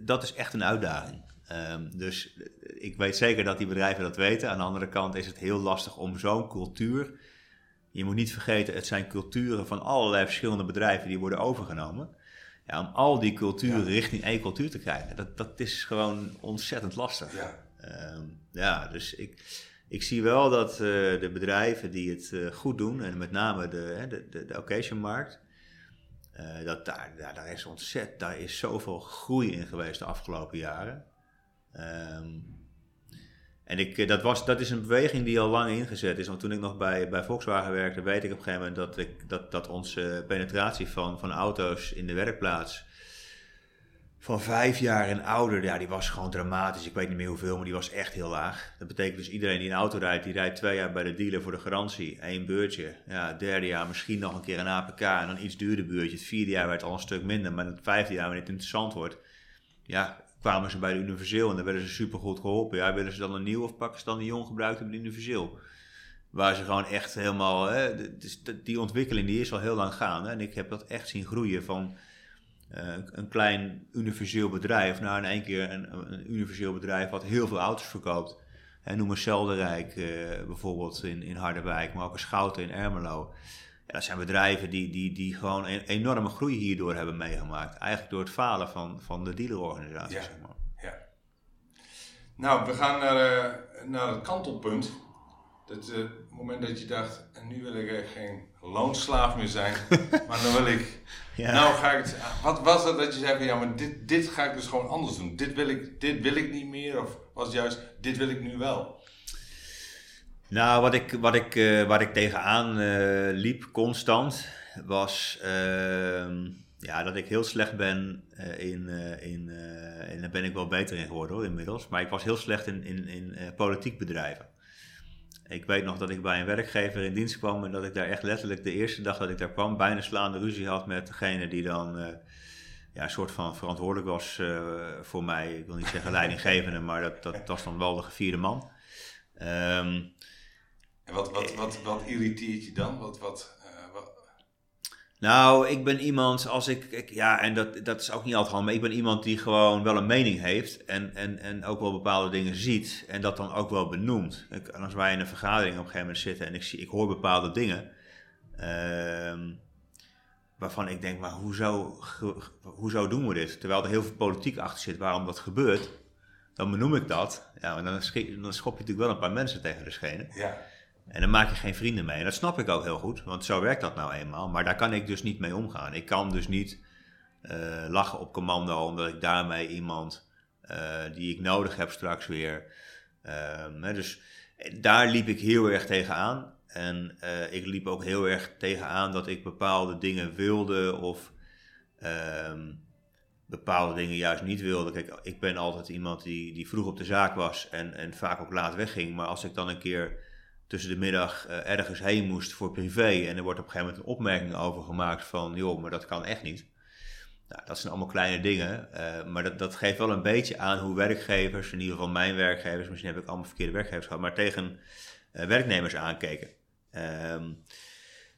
dat is echt een uitdaging. Ehm, dus ik weet zeker dat die bedrijven dat weten. Aan de andere kant is het heel lastig om zo'n cultuur. Je moet niet vergeten, het zijn culturen van allerlei verschillende bedrijven die worden overgenomen. Ja, om al die culturen Ja. richting één cultuur te krijgen, dat, dat is gewoon ontzettend lastig. Ja. Ehm, ja, dus ik, ik zie wel dat de bedrijven die het goed doen, en met name de, de, de, de occasionmarkt, dat daar, daar, daar is ontzettend, daar is zoveel groei in geweest de afgelopen jaren. Um, en ik, eh, dat, was, dat is een beweging die al lang ingezet is. Want toen ik nog bij, bij Volkswagen werkte, weet ik op een gegeven moment dat, ik, dat, dat onze penetratie van, van auto's in de werkplaats van vijf jaar en ouder, ja, die was gewoon dramatisch. Ik weet niet meer hoeveel, maar die was echt heel laag. Dat betekent dus iedereen die een auto rijdt, die rijdt twee jaar bij de dealer voor de garantie. één beurtje. Ja, het derde jaar misschien nog een keer een APK en dan iets duurder beurtje. Het vierde jaar werd al een stuk minder, maar het vijfde jaar, wanneer het interessant wordt, ja, kwamen ze bij de Universeel en dan werden ze supergoed geholpen. Ja, willen ze dan een nieuw of pakken ze dan een jong gebruikt hebben de Universeel? Waar ze gewoon echt helemaal, hè, die ontwikkeling die is al heel lang gaande. En ik heb dat echt zien groeien van uh, een klein universeel bedrijf naar in één keer een, universeel bedrijf wat heel veel auto's verkoopt. En noem maar Zelderijk uh, bijvoorbeeld in, in Harderwijk, maar ook een Schouten in Ermelo dat zijn bedrijven die, die, die gewoon een enorme groei hierdoor hebben meegemaakt. Eigenlijk door het falen van, van de dealerorganisatie. Ja. Zeg maar. ja. Nou, we gaan naar, uh, naar het kantelpunt. Het uh, moment dat je dacht, en nu wil ik geen loonslaaf meer zijn, maar dan wil ik. Ja. Nou ga ik het. Wat was het dat je zei van ja, maar dit, dit ga ik dus gewoon anders doen. Dit wil ik, dit wil ik niet meer. Of was het juist, dit wil ik nu wel. Nou, wat ik, wat ik, uh, ik tegenaan uh, liep constant, was uh, ja, dat ik heel slecht ben uh, in, in en daar ben ik wel beter in geworden hoor, inmiddels, maar ik was heel slecht in, in, in politiek bedrijven. Ik weet nog dat ik bij een werkgever in dienst kwam en dat ik daar echt letterlijk de eerste dag dat ik daar kwam, bijna slaande ruzie had met degene die dan ja, een soort van verantwoordelijk was voor mij. Ik wil niet zeggen leidinggevende, maar dat, dat, dat was dan wel de gevierde man. Um, en wat, wat, wat, wat irriteert je dan? Wat, wat, uh, wat... Nou, ik ben iemand, als ik, ik, ja, en dat, dat is ook niet altijd handig, maar ik ben iemand die gewoon wel een mening heeft en, en, en ook wel bepaalde dingen ziet en dat dan ook wel benoemt. Ik, als wij in een vergadering op een gegeven moment zitten en ik, zie, ik hoor bepaalde dingen, uh, waarvan ik denk, maar hoezo, hoezo doen we dit? Terwijl er heel veel politiek achter zit waarom dat gebeurt, dan benoem ik dat. Ja, en dan, dan schop je natuurlijk wel een paar mensen tegen de schenen. Ja. En dan maak je geen vrienden mee. En dat snap ik ook heel goed, want zo werkt dat nou eenmaal. Maar daar kan ik dus niet mee omgaan. Ik kan dus niet uh, lachen op commando, omdat ik daarmee iemand uh, die ik nodig heb straks weer. Uh, dus daar liep ik heel erg tegenaan. En ik liep ook heel erg tegenaan dat ik bepaalde dingen wilde of ehm, bepaalde dingen juist niet wilde. Kijk, ik ben altijd iemand die, die vroeg op de zaak was en, en vaak ook laat wegging. Maar als ik dan een keer tussen de middag uh, ergens heen moest voor privé. En er wordt op een gegeven moment een opmerking over gemaakt van, joh, maar dat kan echt niet. Nou, dat zijn allemaal kleine dingen, uh, maar dat, dat geeft wel een beetje aan hoe werkgevers, in ieder geval mijn werkgevers, misschien heb ik allemaal verkeerde werkgevers gehad, maar tegen uh, werknemers aankeken. Um,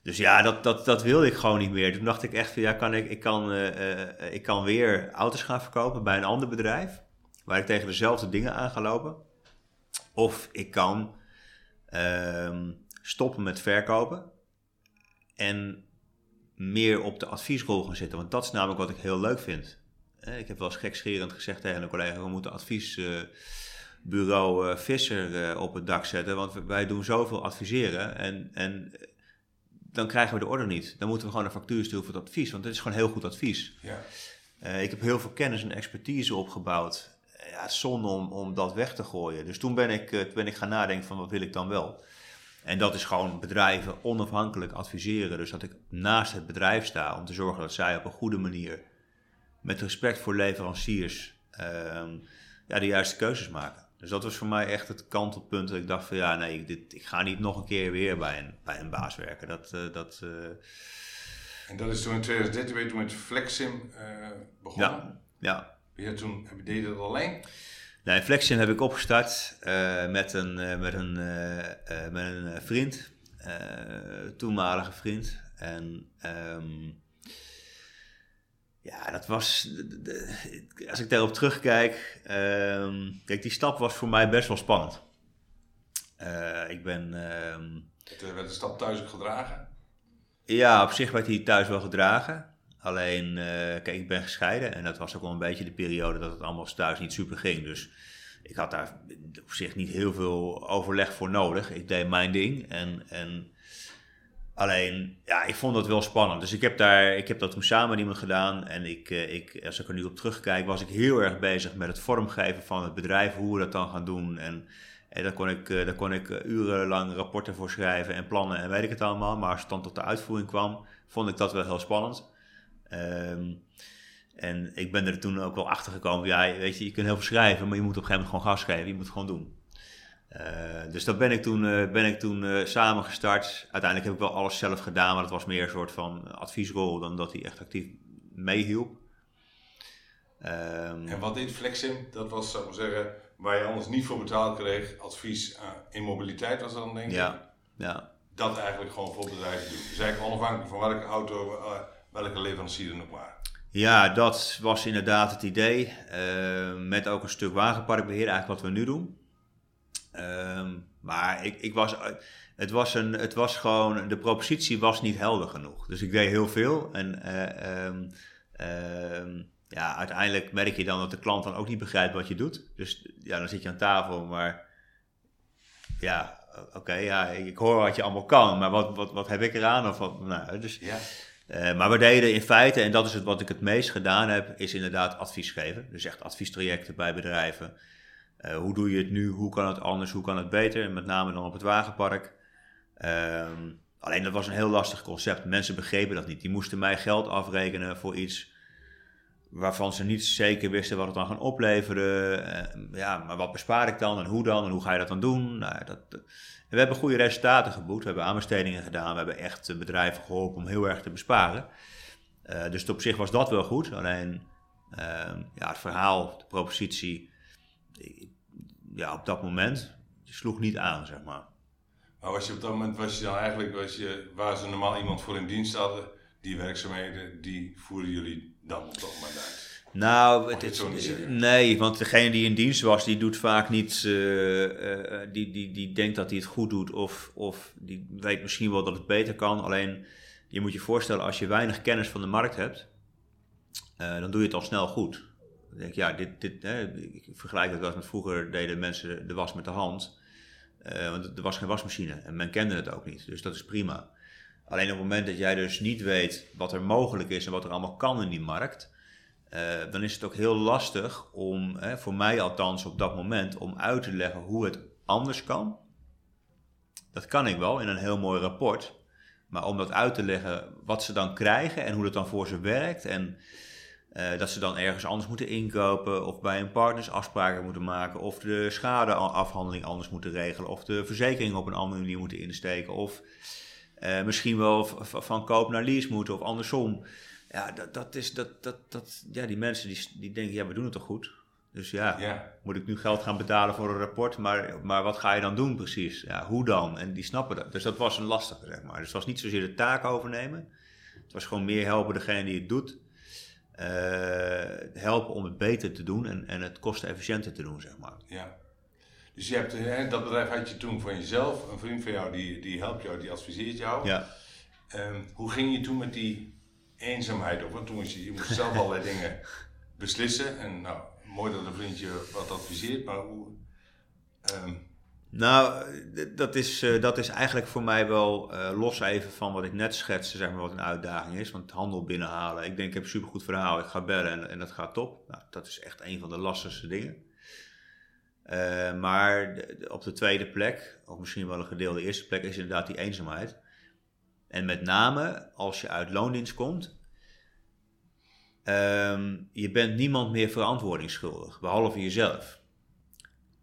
dus ja, dat, dat, dat wilde ik gewoon niet meer. Toen dacht ik echt van ja, kan ik, ik, kan, ik kan weer auto's gaan verkopen bij een ander bedrijf, waar ik tegen dezelfde dingen aan ga lopen. Of ik kan um, stoppen met verkopen en meer op de adviesrol gaan zitten. Want dat is namelijk wat ik heel leuk vind. Ik heb wel eens gekscherend gezegd tegen een collega: we moeten adviesbureau uh, Visser uh, op het dak zetten. Want wij doen zoveel adviseren en, en dan krijgen we de orde niet. Dan moeten we gewoon een factuur sturen voor het advies, want dit is gewoon heel goed advies. Ja. Ik heb heel veel kennis en expertise opgebouwd ja, zonde om, om dat weg te gooien. Dus toen ben ik, uh, ben ik gaan nadenken van wat wil ik dan wel. En dat is gewoon bedrijven onafhankelijk adviseren. Dus dat ik naast het bedrijf sta om te zorgen dat zij op een goede manier, met respect voor leveranciers, uh, ja, de juiste keuzes maken. Dus dat was voor mij echt het kantelpunt dat ik dacht van ja, nee, dit, ik ga niet nog een keer weer bij een, bij een baas werken. Dat, uh, dat, uh... En dat is toen in 2013 ben je toen met Flexim begonnen? Ja, ja. Je toen, deed je dat alleen? Nee, Flexion heb ik opgestart uh, met, een, uh, met, een, uh, met een vriend, toenmalige vriend. En um, ja, dat was, de, de, als ik daarop terugkijk, um, kijk, die stap was voor mij best wel spannend. ik ben... Um, werd de stap thuis ook gedragen? Ja, op zich werd hij thuis wel gedragen. Alleen, uh, kijk, ik ben gescheiden en dat was ook wel een beetje de periode dat het allemaal thuis niet super ging. Dus ik had daar op zich niet heel veel overleg voor nodig. Ik deed mijn ding en, en alleen, ja, ik vond dat wel spannend. Dus ik heb, daar, ik heb dat toen samen met iemand gedaan en ik, eh, ik, als ik er nu op terugkijk, was ik heel erg bezig met het vormgeven van het bedrijf, hoe we dat dan gaan doen en... En daar kon ik, daar kon ik urenlang rapporten voor schrijven en plannen en weet ik het allemaal. Maar als het dan tot de uitvoering kwam, vond ik dat wel heel spannend. Um, en ik ben er toen ook wel achter gekomen. Ja, weet je, je kunt heel veel schrijven, maar je moet op een gegeven moment gewoon gas geven. Je moet het gewoon doen. Uh, dus dat ben ik toen, uh, ben ik toen uh, samen gestart. Uiteindelijk heb ik wel alles zelf gedaan, maar dat was meer een soort van adviesrol dan dat hij echt actief meehielp. Um, en wat deed Flexim? Dat was, zou ik maar zeggen, waar je anders niet voor betaald kreeg. Advies in mobiliteit was dat dan denk ik? Ja, ja. Dat eigenlijk gewoon voor bedrijven doen. Dus eigenlijk onafhankelijk van welke auto, welke leverancier dan ook maar. Ja, dat was inderdaad het idee. Uh, met ook een stuk wagenparkbeheer, eigenlijk wat we nu doen. Uh, maar ik, ik was, het, was een, het was gewoon, de propositie was niet helder genoeg. Dus ik deed heel veel. En uh, ja, uiteindelijk merk je dan dat de klant dan ook niet begrijpt wat je doet. Dus ja, dan zit je aan tafel, maar ja, oké, ja, ik hoor wat je allemaal kan, maar wat, wat, wat heb ik eraan? Of wat, nou, dus, ja. Uh, maar we deden in feite, en dat is het wat ik het meest gedaan heb, is inderdaad advies geven. Dus echt adviestrajecten bij bedrijven. Uh, hoe doe je het nu? Hoe kan het anders? Hoe kan het beter? Met name dan op het wagenpark. Uh, alleen dat was een heel lastig concept. Mensen begrepen dat niet. Die moesten mij geld afrekenen voor iets waarvan ze niet zeker wisten wat het dan gaan opleveren. Uh, ja, maar wat bespaar ik dan en hoe dan en hoe ga je dat dan doen? Nou, dat, we hebben goede resultaten geboekt. We hebben aanbestedingen gedaan. We hebben echt bedrijven geholpen om heel erg te besparen. Uh, dus op zich was dat wel goed. Alleen uh, ja, het verhaal, de propositie, ja, op dat moment sloeg niet aan, zeg maar. Maar was je op dat moment, was je dan eigenlijk, was je, waar ze normaal iemand voor in dienst hadden, die werkzaamheden, die voeren jullie dan dat moment uit? Nou, het, het, nee, want degene die in dienst was, die doet vaak niet, uh, uh, die, die, die denkt dat hij het goed doet of, of die weet misschien wel dat het beter kan. Alleen, je moet je voorstellen, als je weinig kennis van de markt hebt, uh, dan doe je het al snel goed. Dan denk ja, dit, dit, hè, ik vergelijk het wel met vroeger deden mensen de was met de hand. want er was geen wasmachine en men kende het ook niet, dus dat is prima. Alleen op het moment dat jij dus niet weet wat er mogelijk is en wat er allemaal kan in die markt uh, dan is het ook heel lastig om, hè, voor mij althans op dat moment, om uit te leggen hoe het anders kan. Dat kan ik wel in een heel mooi rapport. Maar om dat uit te leggen wat ze dan krijgen en hoe dat dan voor ze werkt. En uh, dat ze dan ergens anders moeten inkopen. Of bij een partners afspraken moeten maken. Of de schadeafhandeling anders moeten regelen. Of de verzekering op een andere manier moeten insteken. Of uh, misschien wel van koop naar lease moeten of andersom. Ja, dat, dat is, dat, dat, dat, ja, die mensen die, die denken, ja, we doen het toch goed? Dus ja, ja, moet ik nu geld gaan betalen voor een rapport, maar, maar wat ga je dan doen precies? Ja, hoe dan? En die snappen dat. Dus dat was een lastige, zeg maar. Dus het was niet zozeer de taak overnemen. Het was gewoon meer helpen degene die het doet. Uh, helpen om het beter te doen en, en het kostenefficiënter te doen, zeg maar. Ja. Dus je hebt, dat bedrijf had je toen van jezelf, een vriend van jou die, die helpt jou, die adviseert jou. Ja. Um, hoe ging je toen met die eenzaamheid of toen moest je, je moest zelf allerlei dingen beslissen. En nou, mooi dat een vriendje wat adviseert, maar hoe. Ehm, nou, dat is, uh, dat is eigenlijk voor mij wel uh, los even van wat ik net schetste, zeg maar, wat een uitdaging is. Want handel binnenhalen. Ik denk, ik heb een supergoed verhaal, ik ga bellen en, en dat gaat top. Nou, dat is echt een van de lastigste dingen. Uh, maar op de tweede plek, of misschien wel een gedeelde eerste plek, is inderdaad die eenzaamheid. En met name als je uit loondienst komt, um, je bent niemand meer verantwoordingsschuldig, behalve jezelf.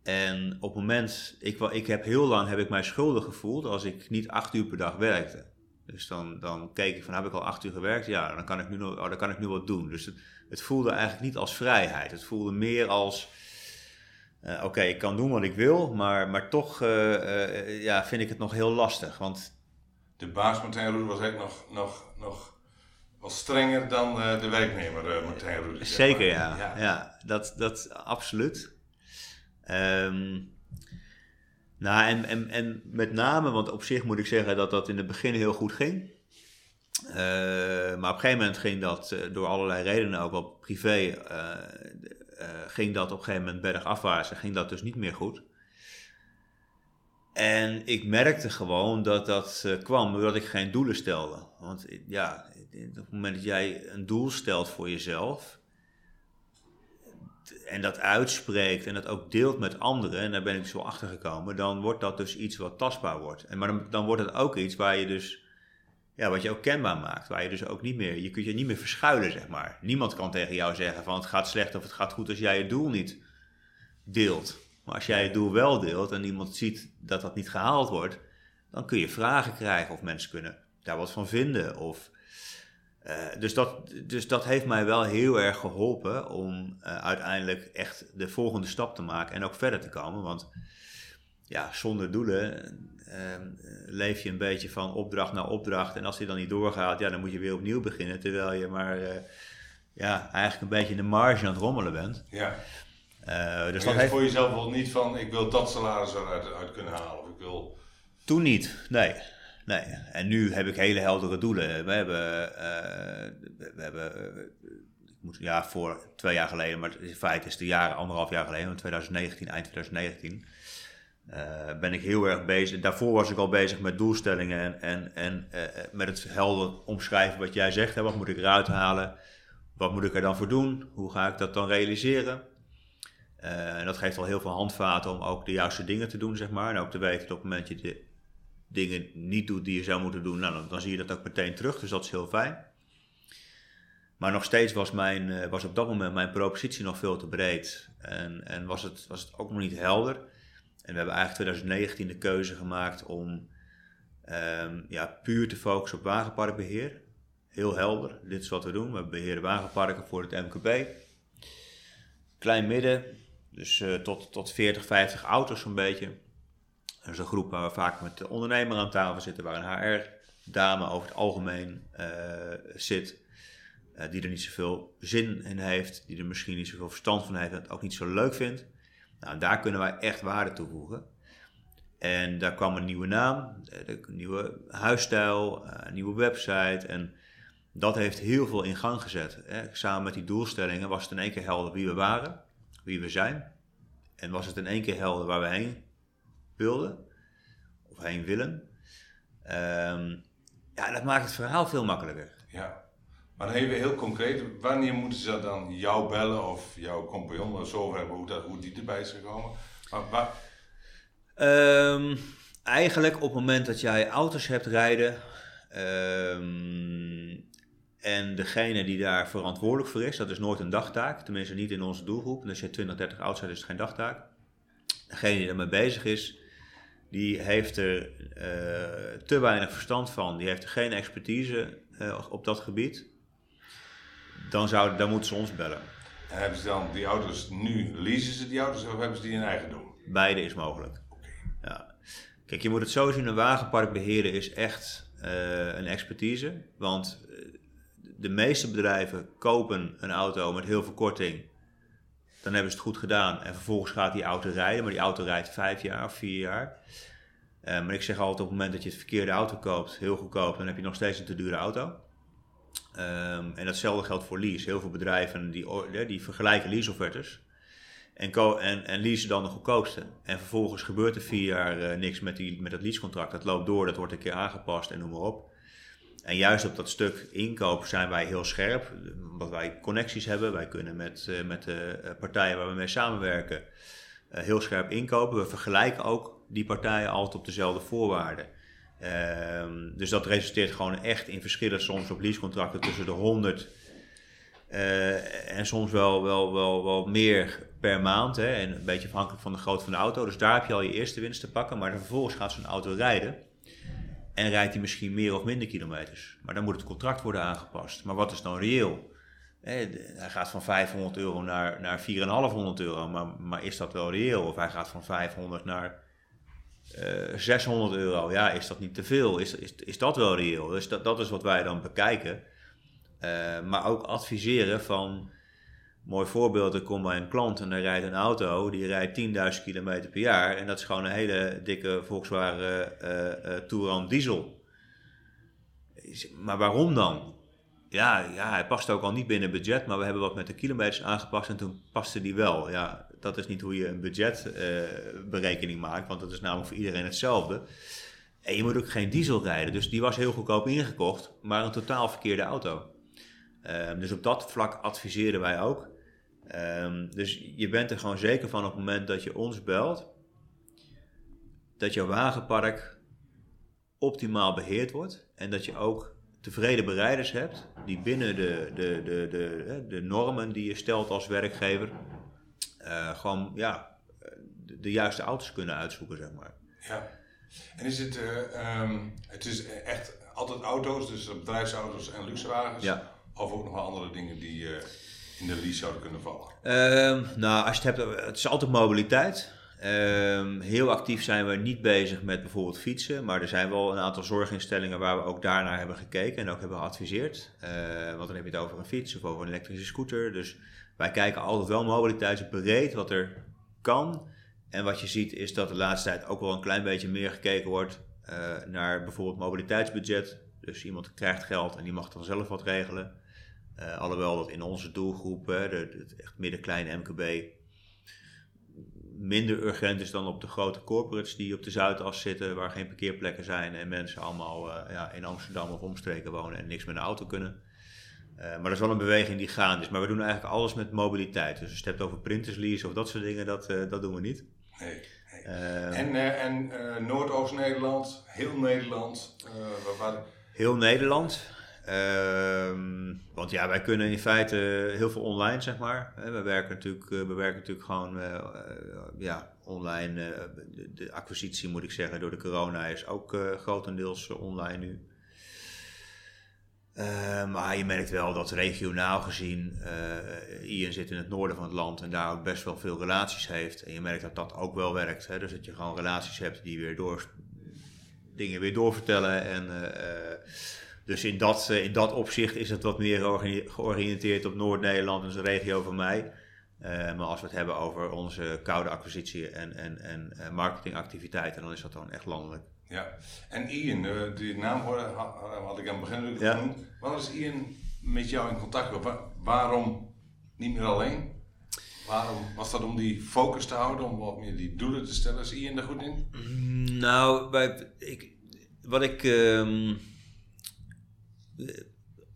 En op het moment, ik, ik heb heel lang heb ik mij schuldig gevoeld als ik niet acht uur per dag werkte. Dus dan, dan keek ik van, heb ik al acht uur gewerkt? Ja, dan kan ik nu, oh, dan kan ik nu wat doen. Dus het, het voelde eigenlijk niet als vrijheid. Het voelde meer als, uh, oké, ik kan doen wat ik wil, maar, maar toch uh, uh, ja, vind ik het nog heel lastig. Want de baas Martijn was eigenlijk nog, nog, nog was strenger dan uh, de werknemer uh, Martijn Roet. Zeker ja. ja, ja. dat, dat absoluut. Um, nou, en, en, en met name, want op zich moet ik zeggen dat dat in het begin heel goed ging. Uh, maar op een gegeven moment ging dat door allerlei redenen, ook wel privé, ging dat op een gegeven moment bergafwaarts en ging dat dus niet meer goed. En ik merkte gewoon dat dat uh, kwam doordat ik geen doelen stelde. Want ja, op het moment dat jij een doel stelt voor jezelf en dat uitspreekt en dat ook deelt met anderen, en daar ben ik zo achter gekomen, dan wordt dat dus iets wat tastbaar wordt. En maar dan, dan wordt het ook iets waar je dus, ja, wat je ook kenbaar maakt, waar je dus ook niet meer, je kunt je niet meer verschuilen, zeg maar. Niemand kan tegen jou zeggen van het gaat slecht of het gaat goed als jij je doel niet deelt. Maar als jij het doel wel deelt en iemand ziet dat dat niet gehaald wordt, dan kun je vragen krijgen of mensen kunnen daar wat van vinden. Of, uh, dus, dat, dus dat heeft mij wel heel erg geholpen om uh, uiteindelijk echt de volgende stap te maken en ook verder te komen. Want ja, zonder doelen uh, leef je een beetje van opdracht naar opdracht. En als die dan niet doorgaat, ja, dan moet je weer opnieuw beginnen. Terwijl je maar ja, eigenlijk een beetje in de marge aan het rommelen bent. Ja. Uh, dus dat heeft... voor jezelf wel niet van, ik wil dat salaris eruit uit kunnen halen. Of ik wil... Toen niet, nee. nee. En nu heb ik hele heldere doelen. We hebben, uh, we hebben uh, ik moet, ja, voor twee jaar geleden, maar in feite is het jaren, anderhalf jaar geleden, in 2019, eind 2019, ben ik heel erg bezig. Daarvoor was ik al bezig met doelstellingen en, en, en met het helder omschrijven wat jij zegt. Hè, wat moet ik eruit halen? Wat moet ik er dan voor doen? Hoe ga ik dat dan realiseren? Uh, en dat geeft al heel veel handvaten om ook de juiste dingen te doen, zeg maar. En ook te weten dat op het moment je de dingen niet doet die je zou moeten doen, nou, dan, zie je dat ook meteen terug. Dus dat is heel fijn. Maar nog steeds was, mijn, uh, was op dat moment mijn propositie nog veel te breed. En, en was, het, was het ook nog niet helder. En we hebben eigenlijk 2019 de keuze gemaakt om um, ja, puur te focussen op wagenparkbeheer. Heel helder, dit is wat we doen. We beheren wagenparken voor het MKB. Klein midden, dus uh, tot, tot 40, 50 auto's zo'n beetje. Dat is een groep waar we vaak met de ondernemer aan tafel zitten, waar een HR-dame over het algemeen uh, zit. Uh, die er niet zoveel zin in heeft, die er misschien niet zoveel verstand van heeft en het ook niet zo leuk vindt. Nou, daar kunnen wij echt waarde toevoegen. En daar kwam een nieuwe naam, een nieuwe huisstijl, een nieuwe website. En dat heeft heel veel in gang gezet. Hè. Samen met die doelstellingen was het in één keer helder wie we waren wie we zijn. En was het in één keer helder waar we heen wilden, of heen willen. Um, ja, dat maakt het verhaal veel makkelijker. Ja, maar dan even heel concreet, wanneer moeten ze dan jou bellen of jouw compagnon of zo hebben hoe, dat, hoe die erbij is gekomen? Maar, maar... Um, eigenlijk op het moment dat jij auto's hebt rijden, um, en degene die daar verantwoordelijk voor is, dat is nooit een dagtaak. Tenminste niet in onze doelgroep. En als je 20, 30 oud bent, is het geen dagtaak. Degene die ermee bezig is, die heeft er uh, te weinig verstand van. Die heeft er geen expertise uh, op dat gebied. Dan, zou, dan moeten ze ons bellen. En hebben ze dan die auto's nu, leasen ze die auto's of hebben ze die in eigendom? Beide is mogelijk. Okay. Ja. Kijk, je moet het zo zien, een wagenpark beheren is echt uh, een expertise. Want de meeste bedrijven kopen een auto met heel veel korting. Dan hebben ze het goed gedaan en vervolgens gaat die auto rijden. Maar die auto rijdt vijf jaar of vier jaar. Uh, maar ik zeg altijd op het moment dat je het verkeerde auto koopt, heel goedkoop, dan heb je nog steeds een te dure auto. Um, en datzelfde geldt voor lease. Heel veel bedrijven die, die vergelijken leaseoffertes. En, en, en leasen dan de goedkoopste. En vervolgens gebeurt er vier jaar uh, niks met, die, met dat leasecontract. Dat loopt door, dat wordt een keer aangepast en noem maar op. En juist op dat stuk inkoop zijn wij heel scherp, omdat wij connecties hebben. Wij kunnen met, uh, met de eh, partijen waar we mee samenwerken uh, heel scherp inkopen. We vergelijken ook die partijen altijd op dezelfde voorwaarden. Uh, dus dat resulteert gewoon echt in verschillen soms op leasecontracten tussen de 100 en soms wel, wel, wel, wel meer per maand. Hè, en een beetje afhankelijk van de grootte van de auto. Dus daar heb je al je eerste winst te pakken. Maar vervolgens gaat zo'n auto rijden. En rijdt hij misschien meer of minder kilometers. Maar dan moet het contract worden aangepast. Maar wat is dan reëel? hij gaat van 500 euro naar, naar 4,500 euro. Maar, maar is dat wel reëel? Of hij gaat van 500 naar uh, eh, 600 euro. Ja, is dat niet te veel? Is, is, is dat wel reëel? Dus dat, dat is wat wij dan bekijken. Uh, maar ook adviseren van Mooi voorbeeld, er komt bij een klant en er rijdt een auto, die rijdt 10.000 kilometer per jaar. En dat is gewoon een hele dikke Volkswagen uh, Touran diesel. Maar waarom dan? ja, ja, hij past ook al niet binnen budget, maar we hebben wat met de kilometers aangepast en toen paste die wel. Ja, dat is niet hoe je een budgetberekening maakt, want dat is namelijk voor iedereen hetzelfde. En je moet ook geen diesel rijden, dus die was heel goedkoop ingekocht, maar een totaal verkeerde auto. Ehm, dus op dat vlak adviseren wij ook. Ehm, dus je bent er gewoon zeker van op het moment dat je ons belt, dat jouw wagenpark optimaal beheerd wordt en dat je ook tevreden bereiders hebt die binnen de, de, de, de, de normen die je stelt als werkgever uh, gewoon ja, de, de, juiste auto's kunnen uitzoeken, zeg maar. Ja, en is het, uh, um, het is echt altijd auto's, dus bedrijfsauto's en luxewagens? Ja. Of ook nog andere dingen die uh, in de lease zouden kunnen vallen? Um, nou, als je het hebt, het is altijd mobiliteit. Um, heel actief zijn we niet bezig met bijvoorbeeld fietsen, maar er zijn wel een aantal zorginstellingen waar we ook daarnaar hebben gekeken en ook hebben geadviseerd. Uh, want dan heb je het over een fiets of over een elektrische scooter. Dus wij kijken altijd wel mobiliteitsbreed wat er kan. En wat je ziet is dat de laatste tijd ook wel een klein beetje meer gekeken wordt uh, naar bijvoorbeeld mobiliteitsbudget. Dus iemand krijgt geld en die mag dan zelf wat regelen. Uh, alhoewel dat in onze doelgroep, de, de, echt midden-kleine MKB, minder urgent is dan op de grote corporates die op de Zuidas zitten, waar geen parkeerplekken zijn en mensen allemaal uh, ja, in Amsterdam of omstreken wonen en niks met een auto kunnen. Uh, maar dat is wel een beweging die gaande is. Maar we doen eigenlijk alles met mobiliteit. Dus als je het hebt over printerslease of dat soort dingen, dat, dat doen we niet. Nee. nee. en en Noordoost-Nederland, heel Nederland? waar... Heel Nederland. Ehm, want ja, wij kunnen in feite heel veel online, zeg maar. We werken natuurlijk, eh, we werken natuurlijk gewoon uh, ja, online. De, de, acquisitie, moet ik zeggen, door de corona is ook grotendeels online nu. Ehm, maar je merkt wel dat regionaal gezien Ian zit in het noorden van het land en daar ook best wel veel relaties heeft. En je merkt dat dat ook wel werkt. Hè? Dus dat je gewoon relaties hebt die weer door, dingen weer doorvertellen en dus in dat, eh, in dat opzicht is het wat meer georiënteerd op Noord-Nederland, dus een regio van mij. Uh, maar als we het hebben over onze koude acquisitie en, en, en uh, marketingactiviteiten, dan is dat dan echt landelijk. Ja, en Ian, uh, die naam hoorde, had ik aan het begin ja. genoemd. Wat is Ian met jou in contact? waarom niet meer alleen? Waarom was dat om die focus te houden, om wat meer die doelen te stellen? Is Ian er goed in? Mm, nou, bij, ik, wat ik. Um,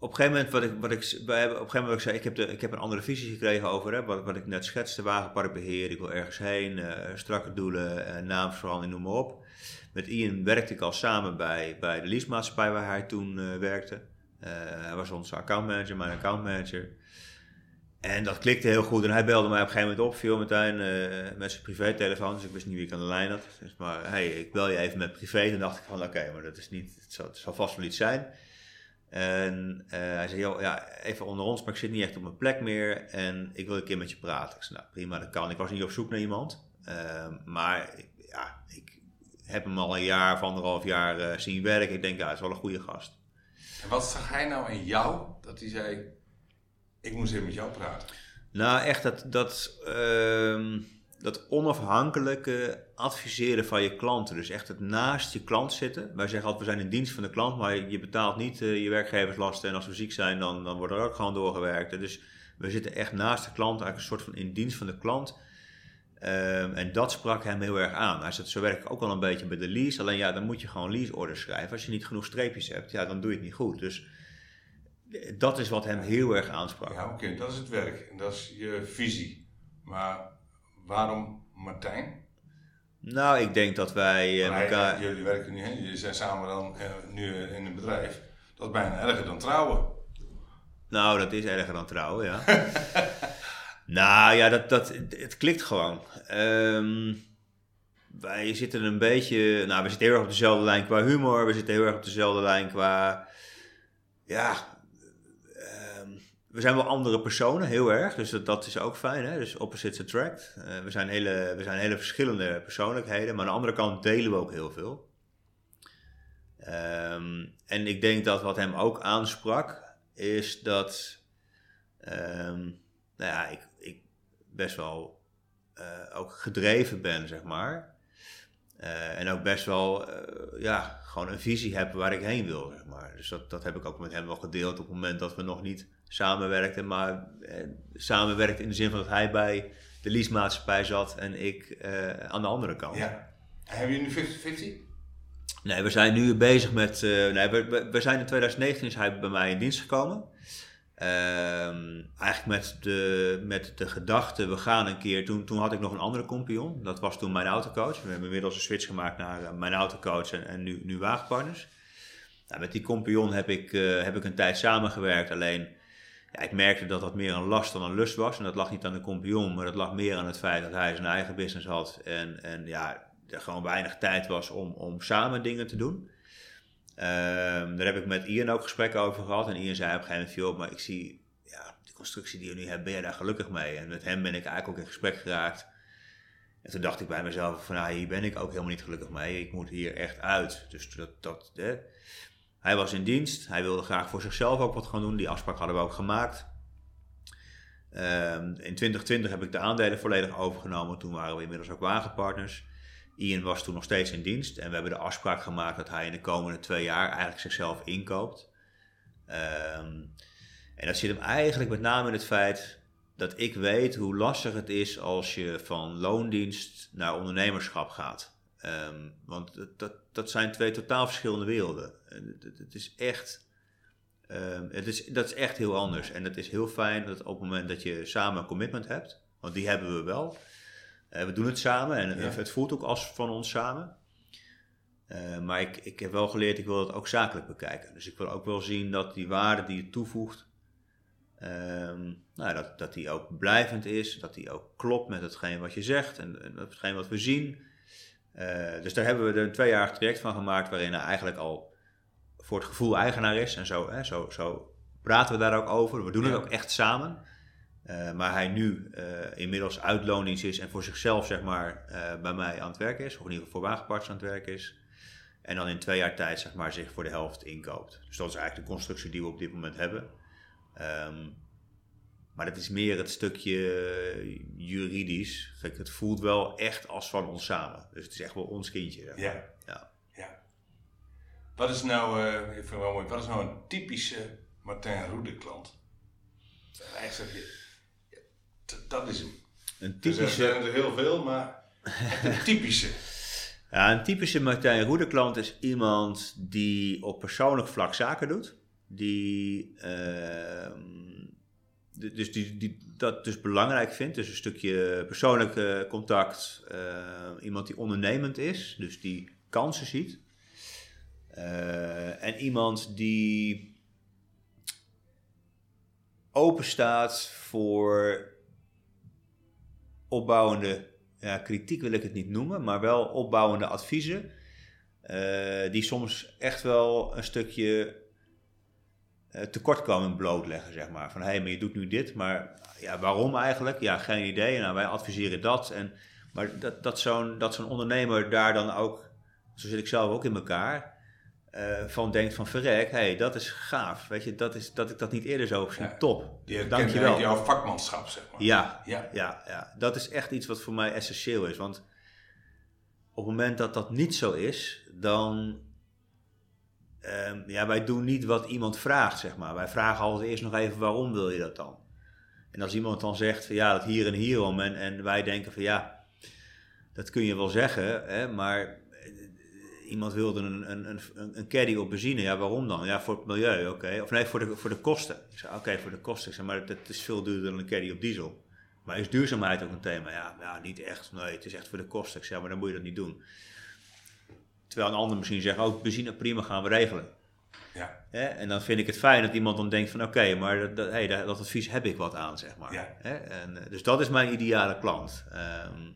op een gegeven moment, wat ik, wat ik, bij, op een gegeven moment ik zei, ik heb, de, ik heb een andere visie gekregen over hè, wat, wat ik net schetste, wagenparkbeheer, ik wil ergens heen, uh, strakke doelen, uh, naamsverandering, noem maar op. Met Ian werkte ik al samen bij, bij de leasemaatschappij waar hij toen uh, werkte. hij was onze accountmanager, mijn accountmanager. En dat klikte heel goed. En hij belde mij op een gegeven moment op, viel meteen met zijn privételefoon. Dus ik wist niet wie ik aan de lijn had. Maar hey, ik bel je even met privé. En dacht ik van oké, maar dat is niet, het zal, zal vast wel iets zijn. En uh, hij zei, joh, ja, even onder ons, maar ik zit niet echt op mijn plek meer en ik wil een keer met je praten. Ik zei, nou prima, dat kan. Ik was niet op zoek naar iemand. Uh, maar ja, ik heb hem al een jaar of anderhalf jaar uh, zien werken. Ik denk, ja, hij is wel een goede gast. En wat zag hij nou in jou dat hij zei, ik moet eens even met jou praten? Nou, echt dat, dat ehm, dat onafhankelijke adviseren van je klanten. Dus echt het naast je klant zitten. Wij zeggen altijd, we zijn in dienst van de klant, maar je betaalt niet uh, je werkgeverslasten. En als we ziek zijn, dan, dan wordt er ook gewoon doorgewerkt. Dus we zitten echt naast de klant, eigenlijk een soort van in dienst van de klant. Um, en dat sprak hem heel erg aan. Hij zei, zo werk ik ook wel een beetje bij de lease. Alleen ja, dan moet je gewoon lease orders schrijven. Als je niet genoeg streepjes hebt, ja, dan doe je het niet goed. Dus dat is wat hem heel erg aansprak. Ja, oké, dat is het werk. En dat is je visie. Maar Waarom Martijn? Nou, ik denk dat wij uh, elkaar... Jullie werken nu, jullie zijn samen dan uh, nu in een bedrijf. Dat is bijna erger dan trouwen. Nou, dat is erger dan trouwen, ja. nou ja, dat, dat, het klikt gewoon. Um, wij zitten een beetje... Nou, we zitten heel erg op dezelfde lijn qua humor. We zitten heel erg op dezelfde lijn qua... Ja, we zijn wel andere personen, heel erg. Dus dat, is ook fijn. Hè? Dus opposites attract. Uh, we, zijn hele, we zijn hele verschillende persoonlijkheden. Maar aan de andere kant delen we ook heel veel. Um, en ik denk dat wat hem ook aansprak, is dat um, nou ja, ik, ik best wel uh, ook gedreven ben, zeg maar. en ook best wel, ja, gewoon een visie heb waar ik heen wil, zeg maar. Dus dat, dat heb ik ook met hem wel gedeeld op het moment dat we nog niet samenwerkten. Maar samenwerkt in de zin van dat hij bij de leasemaatschappij zat en ik aan de andere kant. Ja. Hebben jullie nu 50-50? Nee, we zijn nu bezig met. Uh, nee, we, we, zijn in 2019 is hij bij mij in dienst gekomen. Uh, eigenlijk met de, met de gedachte, we gaan een keer. Toen, toen had ik nog een andere compagnon. Dat was toen mijn autocoach. We hebben inmiddels een switch gemaakt naar uh, mijn autocoach en, en nu, nu wagenpartners. Nou, met die compagnon heb ik, uh, heb ik een tijd samengewerkt. Alleen, ja, ik merkte dat dat meer een last dan een lust was. En dat lag niet aan de compagnon, maar dat lag meer aan het feit dat hij zijn eigen business had. En, en ja, er gewoon weinig tijd was om, om samen dingen te doen. Um, daar heb ik met Ian ook gesprekken over gehad. En Ian zei op een gegeven moment, maar ik zie ja, de constructie die je nu hebt, ben je daar gelukkig mee? En met hem ben ik eigenlijk ook in gesprek geraakt. En toen dacht ik bij mezelf van, nou, hier ben ik ook helemaal niet gelukkig mee. Ik moet hier echt uit. Dus dat, dat hè. hij was in dienst. Hij wilde graag voor zichzelf ook wat gaan doen. Die afspraak hadden we ook gemaakt. Um, in 2020 heb ik de aandelen volledig overgenomen. Toen waren we inmiddels ook wagenpartners. Ian was toen nog steeds in dienst en we hebben de afspraak gemaakt dat hij in de komende twee jaar eigenlijk zichzelf inkoopt. Ehm, en dat zit hem eigenlijk met name in het feit dat ik weet hoe lastig het is als je van loondienst naar ondernemerschap gaat. Um, want dat, dat, dat, zijn twee totaal verschillende werelden. Het, het is echt, um, het is, dat is echt heel anders. En het is heel fijn dat op het moment dat je samen een commitment hebt, want die hebben we wel, eh, we doen het samen en het voelt ook als van ons samen. Uh, maar ik, ik heb wel geleerd, ik wil het ook zakelijk bekijken. Dus ik wil ook wel zien dat die waarde die je toevoegt, um, nou, dat, dat die ook blijvend is. Dat die ook klopt met hetgeen wat je zegt en, en hetgeen wat we zien. Uh, dus daar hebben we er een tweejarig traject van gemaakt waarin hij eigenlijk al voor het gevoel eigenaar is. En zo, hè, zo, zo praten we daar ook over. We doen het ook echt samen. Uh, maar hij nu uh, inmiddels uitlonings is en voor zichzelf zeg maar uh, bij mij aan het werk is, of in ieder geval voor wagenparts aan het werk is. En dan in twee jaar tijd zeg maar zich voor de helft inkoopt. Dus dat is eigenlijk de constructie die we op dit moment hebben. Um, maar het is meer het stukje juridisch. Kijk, het voelt wel echt als van ons samen. Dus het is echt wel ons kindje. Zeg maar. ja. ja. ja. Wat is nou, ik vind het wel mooi, wat is nou een typische Martijn Roede klant? Eigenlijk dat is hem. Een typische... er zijn er heel veel, maar een typische. Ja, een typische Martijn Roede klant is iemand die op persoonlijk vlak zaken doet. Die, uh, dus die, die dat dus belangrijk vindt. Dus een stukje persoonlijk contact. Uh, iemand die ondernemend is, dus die kansen ziet. Uh, en iemand die open staat voor opbouwende, ja, kritiek wil ik het niet noemen, maar wel opbouwende adviezen. Uh, die soms echt wel een stukje uh, tekortkoming blootleggen, zeg maar. Van hé, hey, maar je doet nu dit, maar ja, waarom eigenlijk? Ja, geen idee. Nou, wij adviseren dat. En, maar dat, dat zo'n zo'n ondernemer daar dan ook, zo zit ik zelf ook in elkaar, uh, van denkt van verrek, hey, dat is gaaf. Weet je, dat, is, dat ik dat niet eerder zo zie. Ja, Top. Die Dankjewel. jouw vakmanschap, zeg maar. Ja, ja, ja. Ja, dat is echt iets wat voor mij essentieel is. Want op het moment dat dat niet zo is, dan... Um, ja, wij doen niet wat iemand vraagt, zeg maar. Wij vragen altijd eerst nog even waarom wil je dat dan? En als iemand dan zegt van ja, dat hier en hierom. En, en wij denken van ja, dat kun je wel zeggen, hè, maar iemand wilde een, een, een, een caddy op benzine. Ja, waarom dan? Ja, voor het milieu, oké. Of nee, voor de, voor de kosten. Ik zei, oké, voor de kosten. Ik zei, maar het is veel duurder dan een caddy op diesel. Maar is duurzaamheid ook een thema? Ja, ja, niet echt. Nee, het is echt voor de kosten. Ik zei, maar dan moet je dat niet doen. Terwijl een ander misschien zegt, oh, benzine, prima, gaan we regelen. Ja. En dan vind ik het fijn dat iemand dan denkt van, oké, maar dat, dat, hey, dat, advies heb ik wat aan, zeg maar. Ja. En, eh, dus dat is mijn ideale klant. Um,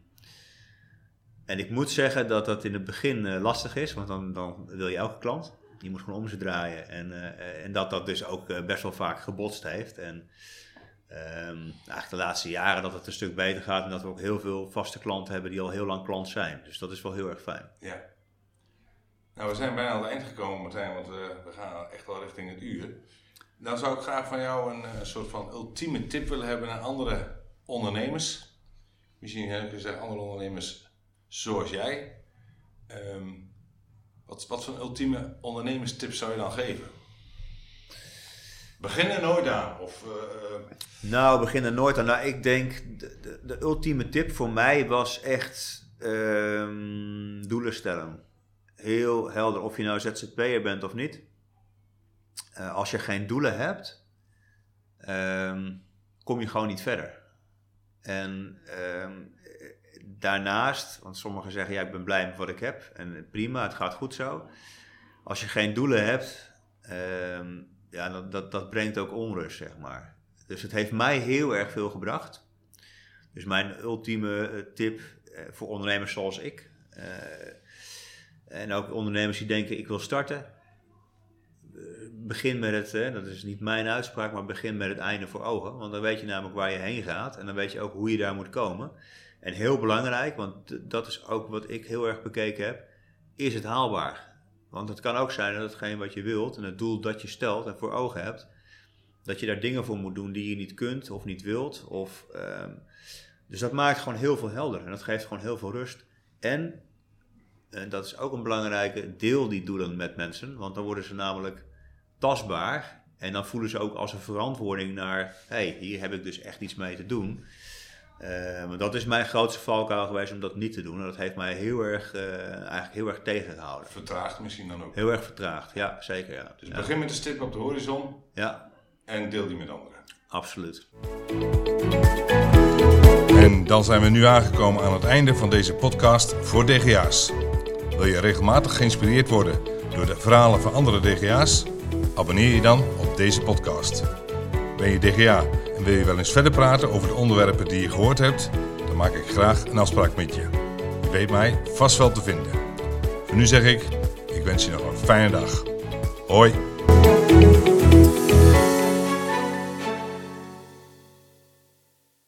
en ik moet zeggen dat dat in het begin uh, lastig is, want dan, dan wil je elke klant. Die moet gewoon om ze draaien. En, uh, en dat dat dus ook uh, best wel vaak gebotst heeft. En um, eigenlijk de laatste jaren dat het een stuk beter gaat. En dat we ook heel veel vaste klanten hebben die al heel lang klant zijn. Dus dat is wel heel erg fijn. Ja. Nou, we zijn bijna aan het eind gekomen, Martijn, want we gaan echt wel richting het uur. Dan zou ik graag van jou een, soort van ultieme tip willen hebben naar andere ondernemers. Misschien heb ik gezegd andere ondernemers zoals jij. Ehm, wat, wat voor ultieme ondernemerstips zou je dan geven? Begin er nooit aan. Of, uh, nou, begin er nooit aan. Nou, ik denk, de, de, de ultieme tip voor mij was echt um, doelen stellen. Heel helder, of je nou ZZP'er bent of niet. Uh, als je geen doelen hebt, um, kom je gewoon niet verder. En um, daarnaast, want sommigen zeggen ja, ik ben blij met wat ik heb en prima, het gaat goed zo. Als je geen doelen hebt, um, ja, dat, dat, dat brengt ook onrust, zeg maar. Dus het heeft mij heel erg veel gebracht. Dus mijn ultieme eh, tip uh, voor ondernemers zoals ik, uh, en ook ondernemers die denken ik wil starten, begin met het, hè, dat is niet mijn uitspraak, maar begin met het einde voor ogen. Want dan weet je namelijk waar je heen gaat en dan weet je ook hoe je daar moet komen. En heel belangrijk, want dat is ook wat ik heel erg bekeken heb, is het haalbaar? Want het kan ook zijn dat hetgeen wat je wilt en het doel dat je stelt en voor ogen hebt, dat je daar dingen voor moet doen die je niet kunt of niet wilt. Of, um, dus dat maakt gewoon heel veel helder en dat geeft gewoon heel veel rust. En, en dat is ook een belangrijke deel die doelen met mensen, want dan worden ze namelijk tastbaar en dan voelen ze ook als een verantwoording naar, hé, hey, hier heb ik dus echt iets mee te doen. Uh, maar dat is mijn grootste valkuil geweest om dat niet te doen. En dat heeft mij heel erg, uh, eigenlijk heel erg tegengehouden. Vertraagd misschien dan ook? Heel erg vertraagd, ja, zeker. Ja. Dus begin met de stip op de horizon ja. en deel die met anderen. Absoluut. En dan zijn we nu aangekomen aan het einde van deze podcast voor DGA's. Wil je regelmatig geïnspireerd worden door de verhalen van andere DGA's? Abonneer je dan op deze podcast. Ben je DGA wil je wel eens verder praten over de onderwerpen die je gehoord hebt? Dan maak ik graag een afspraak met je. Je weet mij vast wel te vinden. Voor nu zeg ik, ik wens je nog een fijne dag. Hoi!